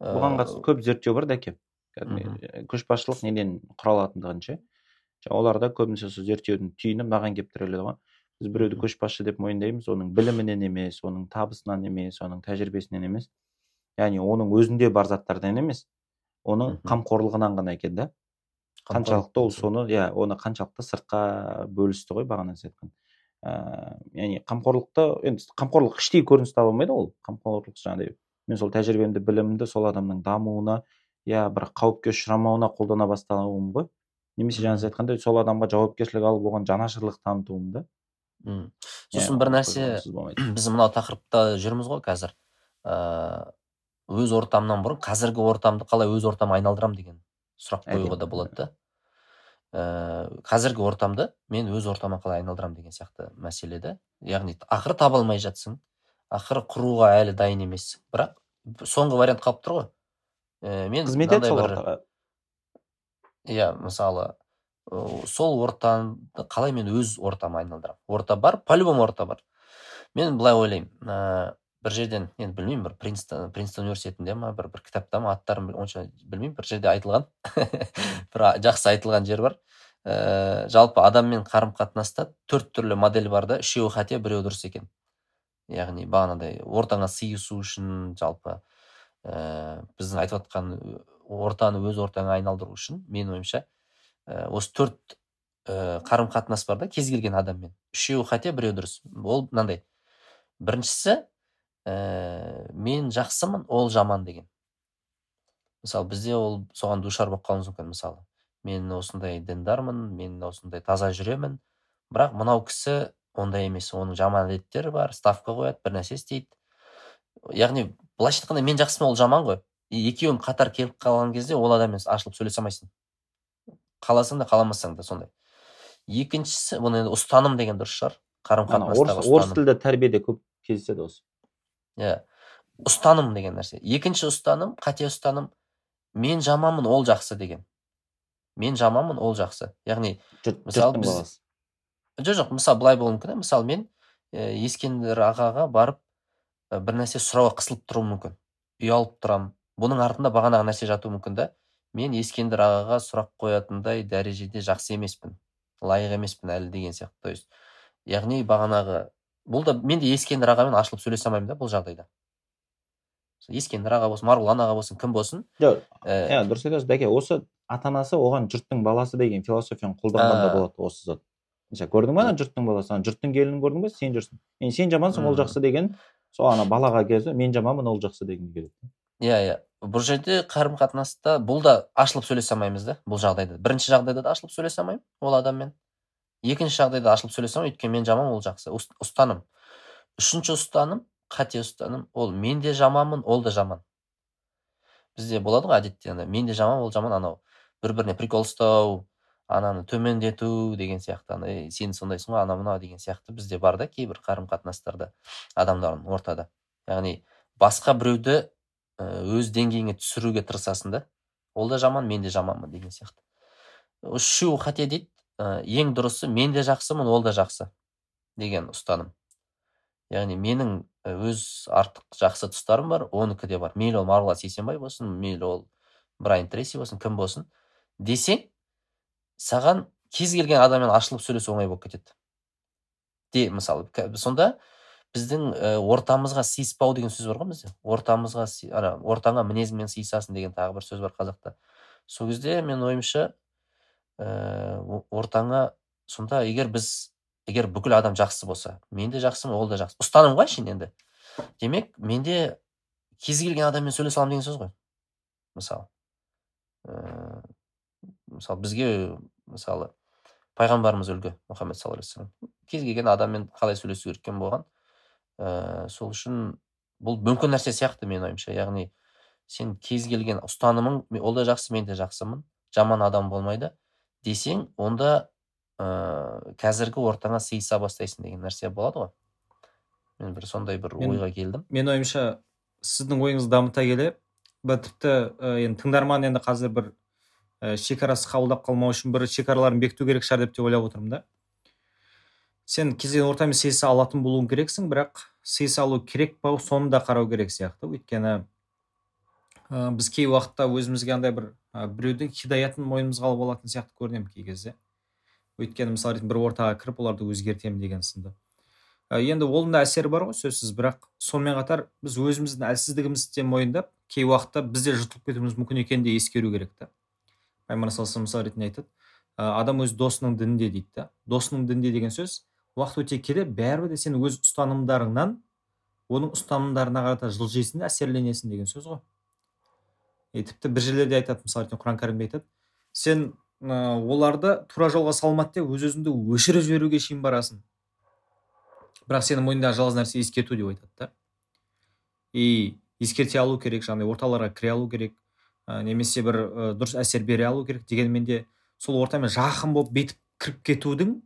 бұған қатысты көп зерттеу бар дәке кәдімгі көшбасшылық неден құралатындығын ше оларда көбінесе сол зерттеудің түйіні мынаған келіп тіреледі ғой. Біз біреуді көшбасшы деп мойындаймыз оның білімінен емес оның табысынан емес оның тәжірибесінен емес. Яғни оның өзінде бар заттардан емес оның қамқорлығынан ғана екен да. Қаншалықты ол соны иә оны қаншалықты сыртқа бөлісті ғой бағана сіз айтқан. Ыыы яғни қамқорлықты енді қамқорлық іштей көрініс таба алмайды ол қамқорлық жаңағыдай. Мен сол тәжірибемді білімімді сол адамның дамуына иә бір қауіпке ұшырамауына қолдана бастауым ғой. Немесе жаңа сіз айтқандай сол адамға жауапкершілік алып оған жанашырлық танытуым да. Мм. Сосын бір нәрсе біз мынау тақырыпта жүрміз ғой қазір. Ыыы өз ортамнан бұрын қазіргі ортамды қалай өз ортама айналдырамын деген сұрақ қоюға да болады да. Ыыы қазіргі ортамды мен өз ортама қалай айналдырамын деген сияқты мәселе да яғни ақыры таба алмай жатсың ақыры құруға әлі дайын емессің. Бірақ соңғы вариант қалып тұр ғой. Ііі мен қызмет ет сол иә мысалы сол ортаны қалай мен өз ортама айналдырамын орта бар по любому орта бар. Мен былай ойлаймын ә, бір жерден енді білмеймін бір принстон университетінде ма бір бір кітапта ма аттарын онша білмеймін бір жерде айтылған. Бір жақсы айтылған жер бар. Ә, жалпы адаммен қарым қатынаста төрт түрлі модель бар да үшеуі қате біреуі дұрыс екен. Яғни бағанағыдай ортаңа сыйысу үшін жалпы ә, біздің айтып жатқан ортаны өз ортаңа айналдыру үшін менің ойымша ә, осы төрт ә, қарым қатынас бар да кез келген адаммен. Үшеуі қате біреу дұрыс. Ол мынандай. Біріншісі ә, мен жақсымын ол жаман деген. Мысалы бізде ол соған душар болып қалуымыз мүмкін мысалы. Мен осындай діндармын мен осындай таза жүремін. Бірақ мынау кісі ондай емес оның жаман әдеттері бар ставка қояды бір нәрсе істейді. Яғни былайша айтқанда мен жақсымын ол жаман ғой. Екеуің қатар келіп қалған кезде ол адаммен ашылып сөйлесе алмайсың. Қаласаң да қаламасаң да сондай. Екіншісі бұны енді ұстаным деген дұрыс шығар. Қарым қатынастағы орыс тілді тәрбиеде көп кездеседі осы. Иә ұстаным деген нәрсе. Екінші ұстаным қате ұстаным мен жаманмын ол жақсы деген. Мен жаманмын ол жақсы яғни мысалы біз жоқ жоқ мысалы былай болуы мүмкін мысалы мен ә, ескендір ағаға барып ә, бір нәрсе сұрауға қысылып тұруым мүмкін. Ұялып тұрамын. Бұның артында бағанағы нәрсе жатуы мүмкін да. Мен ескендір ағаға сұрақ қоятындай дәрежеде жақсы емеспін лайық емеспін әлі деген сияқты то есть. Яғни бағанағы бұл да мен де ескендір ағамен ашылып сөйлесе алмаймын да бұл жағдайда. Ескендір аға болсын марғұлан аға болсын кім болсын жоқ иә дұрыс айтасыз бәке осы ата анасы оған жұрттың баласы деген философияны қолданған да болады осы зат. Көрдің ба ана жұрттың баласы? Ана жұрттың келінін көрдің ба? Сен жүрсің. Енді сен жамансың ол жақсы деген сол ана балаға келсе мен жаманмын ол жақсы дегенге келеді. Иә иә. Бұл жерде қарым қатынаста бұл да ашылып сөйлесе алмаймыз да бұл жағдайда. Бірінші жағдайда да ашылып сөйлесе алмаймын ол адаммен. Екінші жағдайда ашылып сөйлесе алмаймын өйткені мен жаман ол жақсы. Ұстаным. Үшінші ұстаным қате ұстаным ол мен де жаманмын ол да жаман бізде болады ғой әдетте ана мен де жаман ол жаман анау бір біріне прикол ұстау ананы төмендету деген сияқты ана сен сондайсың ғой анау мынау деген сияқты бізде бар да кейбір қарым қатынастарда адамдардың ортада. Яғни басқа біреуді өз деңгейіңе түсіруге тырысасың да ол да жаман мен де жаманмын деген сияқты. Үшеуі қате дейді ең дұрысы мен де жақсымын ол да жақсы деген ұстаным. Яғни менің өз артық жақсы тұстарым бар оныкі де бар. Мейлі ол марғұлан сейсенбай болсын мейлі ол брайан трейси болсын кім болсын. Десең саған кез келген адаммен ашылып сөйлесу оңай болып кетеді. Де мысалы сонда біздің ә, ортамызға сыйыспау деген сөз бар ғой бізде. Ортамызға ана ортаңа мінезіңмен сыйысасың деген тағы бір сөз бар қазақта. Сол кезде мен ойымша ортаңа сонда егер біз егер бүкіл адам жақсы болса мен де жақсымын ол да жақсы. Ұстаным ғой әшейін енді. Демек менде кез келген адаммен сөйлесе аламын деген сөз ғой. Мысалы. Ә, мысалы бізге мысалы пайғамбарымыз үлгі мұхаммед саллаллаху алейхи кез келген адаммен қалай сөйлесу керек болған. Ә, сол үшін бұл мүмкін нәрсе сияқты менің ойымша. Яғни сен кез келген ұстанымың ол да жақсы мен де жақсымын. Жаман адам болмайды. Десең онда ә, қазіргі ортаңа сыйыса бастайсың деген нәрсе болады ғой. Мен бір сондай бір мен, ойға келдім. менің ойымша сіздің ойыңызды дамыта келе бір тіпті ә, енді тыңдарман енді қазір бір ә, шекарасы қабылдап қалмау үшін бір шекараларын бекіту керек шығар деп те ойлап отырмын да. Сен кез келген ортамен сыйыса алатын болуың керексің бірақ сыйыса алу керек па? Соны да қарау керек сияқты. Өйткені ә, біз кей уақытта өзімізге андай бір ә, біреудің хидаятын мойнымызға алып алатын сияқты көрінемін кей кезде. Өйткені мысалы ретінде бір ортаға кіріп оларды өзгертемін деген сынды. Ә, енді оның да әсері бар ғой сөзсіз бірақ сонымен қатар біз өзіміздің әлсіздігімізді де мойындап кей уақытта біз де жұтылып кетуіміз мүмкін екенін де ескеру керек та. Пайғамбар саллаллаху мысал ретінде айтады. Ә, адам өз досының дінінде дейді да. Досының дінінде деген сөз уақыт өте келе бәрібір де сен өз ұстанымдарыңнан оның ұстанымдарына қарата жылжисың да әсерленесің деген сөз ғой. И тіпті бір жерлерде айтады мысалы құран кәрімде айтады. Сен ә, оларды тура жолға салмады деп өз өзіңді өшіріп жіберуге шейін барасың бірақ сенің мойныңдағы жалғыз нәрсе ескерту деп айтады да. И ескерте алу керек жаңағыдай орталарға кіре алу керек ә, немесе бір ә, дұрыс әсер бере алу керек дегенмен де сол ортамен жақын болып бетіп кіріп кетудің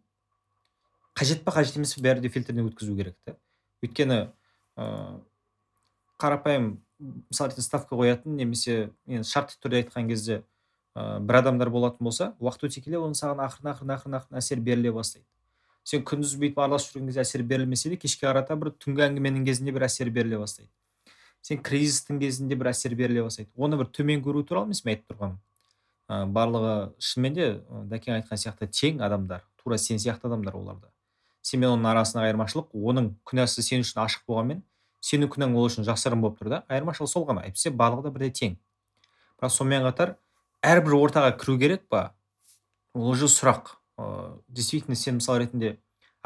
қажет па қажет емес пе бәрі де фильтрден өткізу керек та өйткені ә, қарапайым мысалы ретінде ставка қоятын немесе енді шартты түрде айтқан кезде ә, бір адамдар болатын болса уақыт өте келе оның саған ақырын ақырын ақырын ақырын әсер беріле бастайды. Сен күндіз бүйтіп араласып жүрген кезде әсер берілмесе де кешке қарата бір түнгі әңгіменің кезінде бір әсер беріле бастайды. Сен кризистің кезінде бір әсер беріле бастайды. Оны бір төмен көру туралы емес мен айтып тұрғаным? Ә, барлығы шынымен де дәкең айтқан сияқты тең адамдар тура сен сияқты адамдар олар да сен мен оның арасындағы айырмашылық оның күнәсі сен үшін ашық болғанмен сенің күнәң ол үшін жасырын болып тұр да айырмашылық сол ғана әйтпесе барлығы да бірдей тең. Бірақ сонымен қатар әрбір ортаға кіру керек па? Ол уже сұрақ. Ыыы действительно сен мысалы ретінде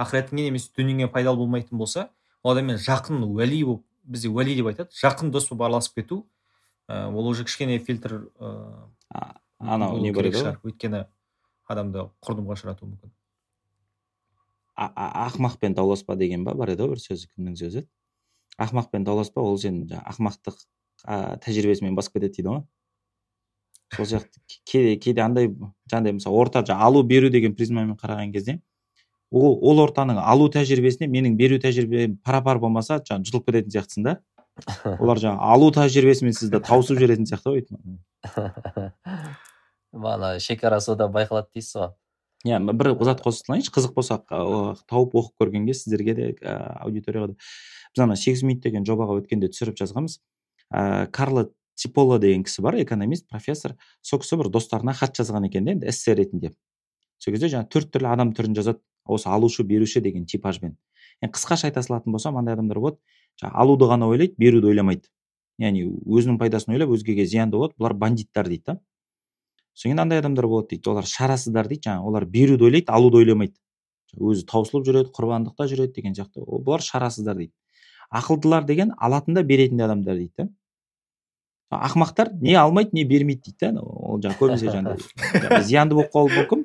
ақыретіңе немесе дүниеңе пайдалы болмайтын болса ол адаммен жақын уәли болып бізде уәли деп айтады жақын дос болып араласып кету ә, ол уже кішкене фильтр ыыы анау не бар еді ғой? өйткені адамды құрдымға ұшыратуы мүмкін. Ақымақпен дауласпа деген ба бар еді ғой бір сөз кімнің сөзі? еді ақымақпен дауласпа ол сені жаңағы ақымақтық тәжірибесімен басып кетеді дейді ғой. Сол сияқты кейде кейде андай жаңағыдай мысалы орта жаңағы алу беру деген призмамен қараған кезде ол ол ортаның алу тәжірибесіне менің беру тәжірибем пара пар болмаса жаңағы жұтылып кететін сияқтысың да. Олар жаңағы алу тәжірибесімен сізді тауысып жіберетін сияқты ғой бағана шекарасы да байқалады дейсіз ғой. Иә бір зат қоса салайыншы қызық болса тауып оқып көргенге сіздерге де аудиторияға да. Біз ана сегіз минут деген жобаға өткенде түсіріп жазғанбыз. Ыыы карло типоло деген кісі бар экономист профессор. Сол кісі бір достарына хат жазған екен де енді эссе ретінде. Сол кезде жаңағы төрт түрлі адам түрін жазады. Осы алушы беруші деген типажбен. Енді қысқаша айта салатын болсам андай адамдар болады. Жаңағы алуды ғана ойлайды беруді ойламайды. Яғни өзінің пайдасын ойлап өзгеге зиянды болады. Бұлар бандиттар дейді да. Содан кейін андай адамдар болады дейді. Олар шарасыздар дейді. Жаңағы олар беруді ойлайды алуды ойламайды. Өзі таусылып жүреді құрбандықта жүреді деген сияқты. Бұлар шарасыздар дейді. Ақылдылар деген алатын да беретін де адамдар дейді да ақымақтар не алмайды не бермейді дейді да ол жаңағы көбінесе жаңағыдай зиянды болып қалуы мүмкін.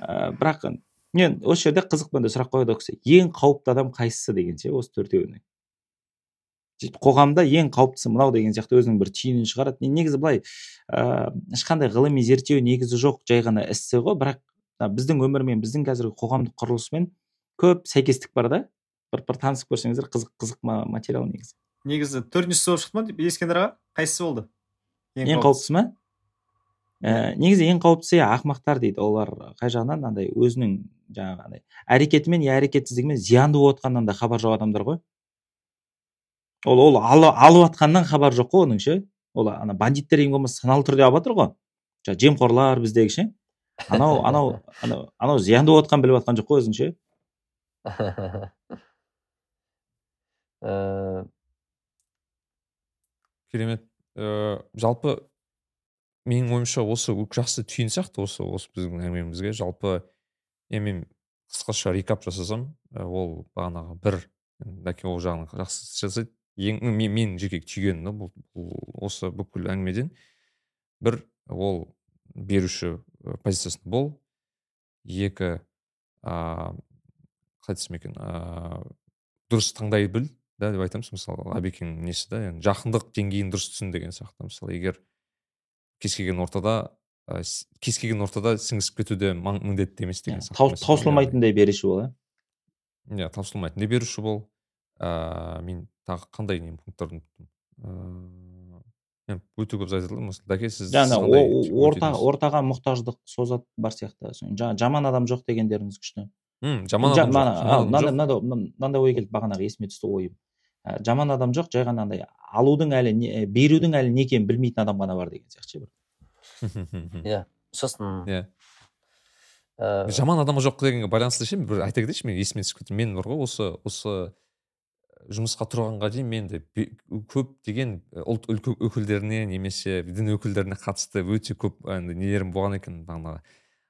Ә, бірақ мен осы жерде қызық мынандай сұрақ қояды ол кісі ең қауіпті адам қайсысы деген ше осы төртеуіне? сөйтіп қоғамда ең қауіптісі мынау деген сияқты өзінің бір түйінін шығарады. Негізі былай ыыы ешқандай ғылыми зерттеу негізі жоқ жай ғана эссе ғой. Бірақ біздің өмірмен біздің қазіргі қоғамдық құрылысымен көп сәйкестік бар да. Бір бір танысып көрсеңіздер қызық қызық материал негізі. Негізі төртіншісі болып шықты ма ескендір аға қайсысы болды? Ең қауіптісі. ма? Ә, негізі ең қауіптісі иә ақымақтар дейді. Олар қай жағынан? Андай өзінің жаңағы андай әрекетімен я әрекетсіздігімен зиянды болып жатқанынан да хабар жоқ адамдар ғой. Ол ол алып жатқаннан хабар жоқ қой оның ше. Ол ана бандиттер ең болмаса саналы түрде алып жатыр ғой. Жаңағы жемқорлар біздегі ше. Анау анау анау анау зиянды болып жатқанын біліп жатқан жоқ қой өзің ше. Керемет. Ыыы жалпы менің ойымша осы жақсы түйін сияқты осы осы біздің әңгімемізге. Жалпы енді мен қысқаша рекап жасасам ол бағанағы бір дәке ол жағын жақсы жасайды ең мен, мен жеке түйгенім бұл, бұл осы бүкіл әңгімеден. Бір ол беруші позициясында бол. Екі ыыы қалай десем екен ыыы дұрыс таңдай біл да деп айтамыз. Мысалы әбекеңнің несі да яғни жақындық деңгейін дұрыс түсін деген сияқты. Мысалы егер кез келген ортада ә, кез келген ортада сіңісіп кету де міндетті емес деген сияқты таусылмайтындай беруші бол иә? Иә таусылмайтындай беруші бол. Ыыы мен тағы қандай не пункттарды ұмыттым? Ыыы өте көп айтылды мысалы дәке сіз жаңа орта ортаға мұқтаждық созат бар сияқты. Жаман адам жоқ дегендеріңіз күшті. Мм жаман адам мынандай ой келді бағанағы есіме түсті ойым. Ә, жаман адам жоқ жай ғана андай алудың әлі не, берудің әлі не екенін білмейтін адам ғана бар деген сияқты ше бір иә сосын иә. Ә, жаман адам жоқ дегенге байланысты ше бір айта кетейінші мен есіме түсіп кетті. Мен бар ғой осы осы жұмысқа тұрғанға дейін мен де бе- көптеген ұлт өкілдеріне немесе дін өкілдеріне қатысты өте көп енді нелерім болған екен бағанағы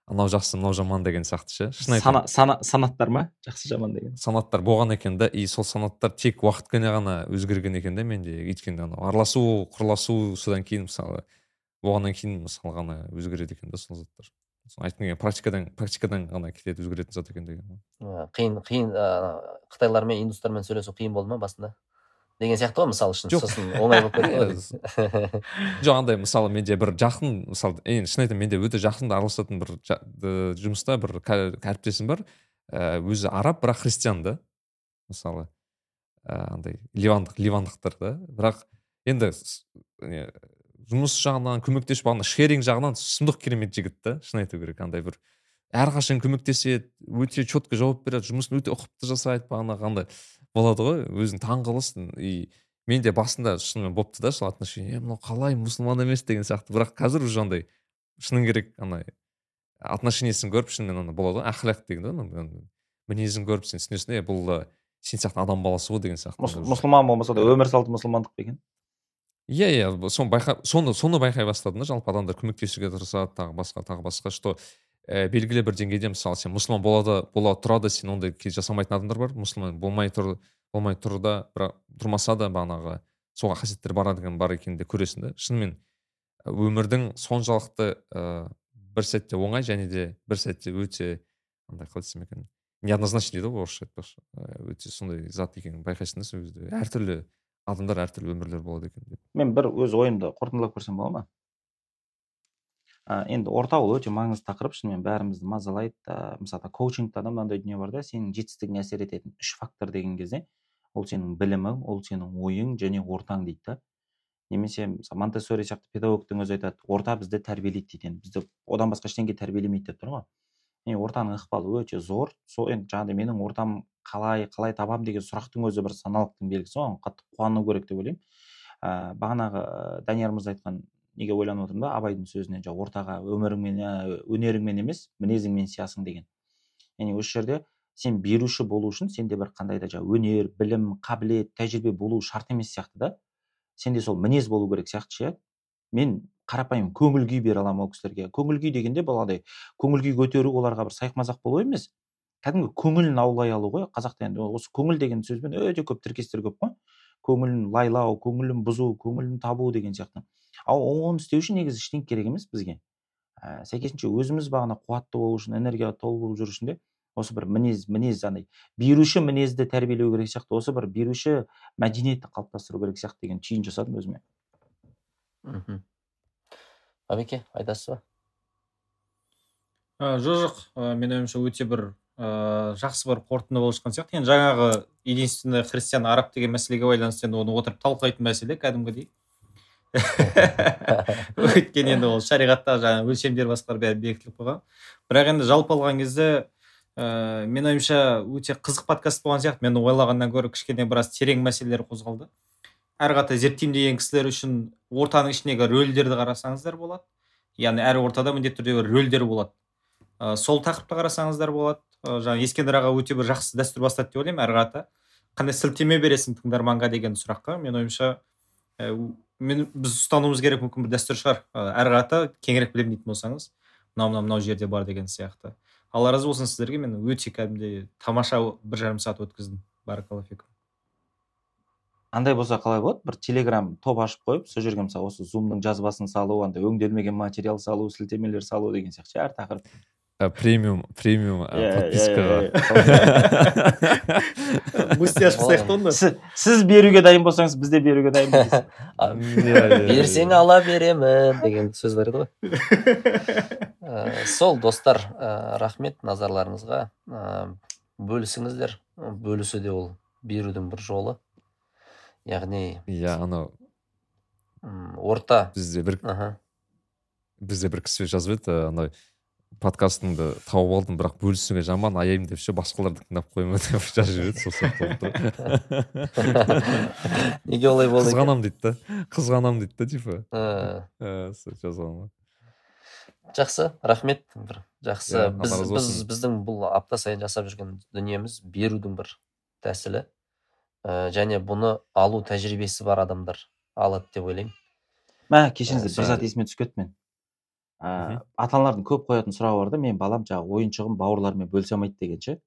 анау жақсы мынау жаман деген сияқты ше шын сана, айтамын сана, санаттар ма? Жақсы жаман деген. Санаттар болған екен да и сол санаттар тек уақытпен ғана өзгерген екен да менде. Өйткені анау араласу құрласу содан кейін мысалы болғаннан кейін мысалы ғана өзгереді екен да сол заттар. Айтқым келген практикадан практикадан ғана келеді өзгеретін зат екен деген ғой. қиын қиын ә, қытайлармен индустармен сөйлесу қиын болды ма басында? деген сияқты ғой мысалы үшін сосын оңай болып кетті ғой жоқ андай мысалы менде бір жақын мысалы енді шын айтамын менде өте жақын араласатын бір жұмыста бір әріптесім бар. Ә, өзі араб бірақ христиан да. Мысалы ә, андай ливандық ливандықтар да. Бірақ енді жұмыс жағынан көмектесіп ана шеринг жағынан сұмдық керемет жігіт та шын айту керек андай бір әрқашан көмектеседі өте четко жауап береді жұмысын өте ұқыпты жасайды бағанағы андай болады ғой өзің таң қаласың и менде басында шынымен болыпты да сол отношение е мынау қалай мұсылман емес деген сияқты. Бірақ қазір уже андай шыны керек андай отношениесін көріп шынымен ана болады ғой ахлях деген да мінезін көріп сен түсінесің е бұл да сен сияқты адам баласы ғой деген сияқты. Мұсылман болмаса да өмір салты мұсылмандық па екен? Иә иә соны байқа соны соны байқай бастадым да жалпы адамдар көмектесуге тырысады тағы басқа тағы басқа что ә, белгілі бір деңгейде мысалы сен мұсылман болады бола тұра да сен ондай жасамайтын адамдар бар. Мұсылман болмай тұр болмай тұр да бірақ тұрмаса да бағанағы сол қасиеттер бар деген бар екенін де көресің да. Шынымен өмірдің соншалықты ә, бір сәтте оңай және де бір сәтте өте андай қалай десем екен неоднозначный дейді ғой орысша айтпақшы. Ә, өте сондай зат екенін байқайсың да сол кезде. Әртүрлі адамдар әртүрлі өмірлер болады екен деп мен бір өз ойымды қорытындылап көрсем бола ма ә, енді орта ол өте маңызды тақырып шынымен бәрімізді мазалайды ә, мысалы коучингта да мынандай дүние бар да сенің жетістігіңе әсер ететін үш фактор деген кезде ол сенің білімің ол сенің ойың және ортаң дейді да немесе мысалы монтессори сияқты педагогтың өзі айтады орта бізді тәрбиелейді дейді енді бізді одан басқа ештеңе тәрбиелемейді деп тұр ғой и ортаның ықпалы өте зор. Сол енді жаңағыдай менің ортам қалай қалай табамын деген сұрақтың өзі бір саналықтың белгісі оған қатты қуану керек деп ойлаймын. Ә, бағанағы данияр мырза айтқан неге ойланып отырмын да абайдың сөзінен жаңағы ортаға өміріңмен ә, өнеріңмен емес мінезіңмен сиясың деген. Яғни осы жерде сен беруші болу үшін сенде бір қандай да жаңағы өнер білім қабілет тәжірибе болу шарт емес сияқты да. Сенде сол мінез болу керек сияқты ше. Мен қарапайым көңіл күй бере аламын ол кісілерге? көңіл күй дегенде бұл андай көңіл күй көтеру оларға бір сайқ мазақ болу емес. кәдімгі көңілін аулай алу ғой. қазақта енді осы көңіл деген сөзбен өте көп тіркестер көп қой. көңілін лайлау көңілін бұзу көңілін табу деген сияқты. ал оны істеу үшін негізі ештеңе керек емес бізге. Ә, сәйкесінше өзіміз бағана қуатты болу үшін энергияға толы болып жүру үшін де осы бір мінез мінез андай беруші мінезді тәрбиелеу керек сияқты. осы бір беруші мәдениетті қалыптастыру керек сияқты деген түйін жасадым өзіме. Мхм. Әбеке айтасыз ба ә, жоқ жоқ. Ә, менің ойымша өте бір ә, жақсы бір қорытынды болып шыққан сияқты. Енді жаңағы единственный христиан араб деген мәселеге байланысты енді оны отырып талқылайтын мәселе кәдімгідей. Өйткені енді ол шариғатта жаңағы өлшемдер басқалар бәрі бекітіліп қойған. Бірақ енді жалпы алған кезде ә, менің ойымша өте қызық подкаст болған сияқты. Мен ойлағаннан гөрі кішкене біраз терең мәселелер қозғалды. Әрі қарата зерттеймін деген кісілер үшін ортаның ішіндегі рөлдерді қарасаңыздар болады. Яғни әр ортада міндетті түрде бір рөлдер болады. Ә, сол тақырыпты қарасаңыздар болады. Ә, жаңағы ескендір аға өте бір жақсы дәстүр бастады деп ойлаймын әрі қарата. Қандай сілтеме бересің тыңдарманға деген сұраққа? Менің ойымша ә, мен біз ұстануымыз керек мүмкін бір дәстүр шығар. Әрі қарата кеңірек білемін дейтін болсаңыз мынау мынау мынау жерде бар деген сияқты. Алла разы болсын сіздерге мен өте кәдімгідей тамаша бір жарым сағат өткіздім. Баракалла фикум. Андай болса қалай болады? Бір телеграм топ ашып қойып сол жерге мысалы осы зумның жазбасын салу андай өңделмеген материал салу сілтемелер салу деген сияқты ше әр тақырып. Ә, премиум премиум подпискаға бусти ашып тастайық та онда. Сіз, беруге дайын болсаңыз біз де беруге дайынбыз берсең ала беремін деген сөз бар еді ғой. Ә, сол достар ә, рахмет назарларыңызға. Бөлісіңіздер. Бөлісу де ол берудің бір жолы. Яғни иә анау. Орта. Бізде бір аха. Бізде бір кісі жазып еді анау подкастыңды тауып алдым бірақ бөлісуге жаман аяймын деп ше басқаларды тыңдап қойма деп жазып жібереді сол сияқты неге олай болды қызғанамын дейді да қызғанамын дейді да типа. Ә, Ә, сол жазған ғой. Жақсы рахмет бір жақсы. Иә, біз, біздің бұл апта сайын жасап жүрген дүниеміз берудің бір тәсілі. Ә, және бұны алу тәжірибесі бар адамдар алады деп ойлаймын. Мә кешіріңіздер Ә, бір зат есіме түсіп кетті мен. Ә, ата аналардың көп қоятын сұрағы бар да мен балам жаңағы ойыншығын бауырларымен бөлісе алмайды деген ше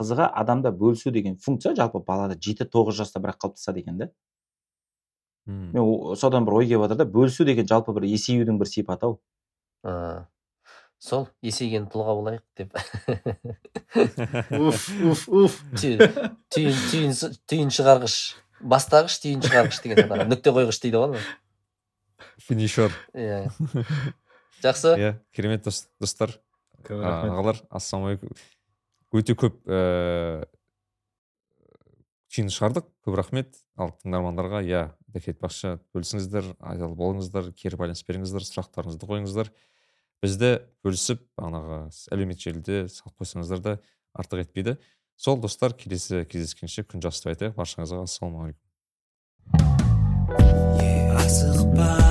қызығы адамда бөлісу деген функция жалпы балада жеті тоғыз жаста бірақ қалыптасады екен да. Мен содан бір ой келіп жатыр да бөлісу деген жалпы бір есеюдің бір сипаты ау. Ә, сол есейген тұлға болайық деп. Уф уф уф. Түйін шығарғыш. Бастағыш түйін шығарғыш деген сияқты нүкте қойғыш дейді ғой финишер иә. Жақсы. Иә керемет дос- достар. Ағалар ассалаумағалейкум. Өте көп ііі түйін шығардық. Көп рахмет. Ал тыңдармандарға иә айта айтпақшы бөлісіңіздер айталы болыңыздар кері байланыс беріңіздер сұрақтарыңызды қойыңыздар. Бізді бөлісіп бағанағы әлеуметтік желіде салып қойсаңыздар да артық етпейді. Сол достар келесі кездескенше күн жақсы деп айтайық баршаңызға ассалаумағалейкум. Асықпа.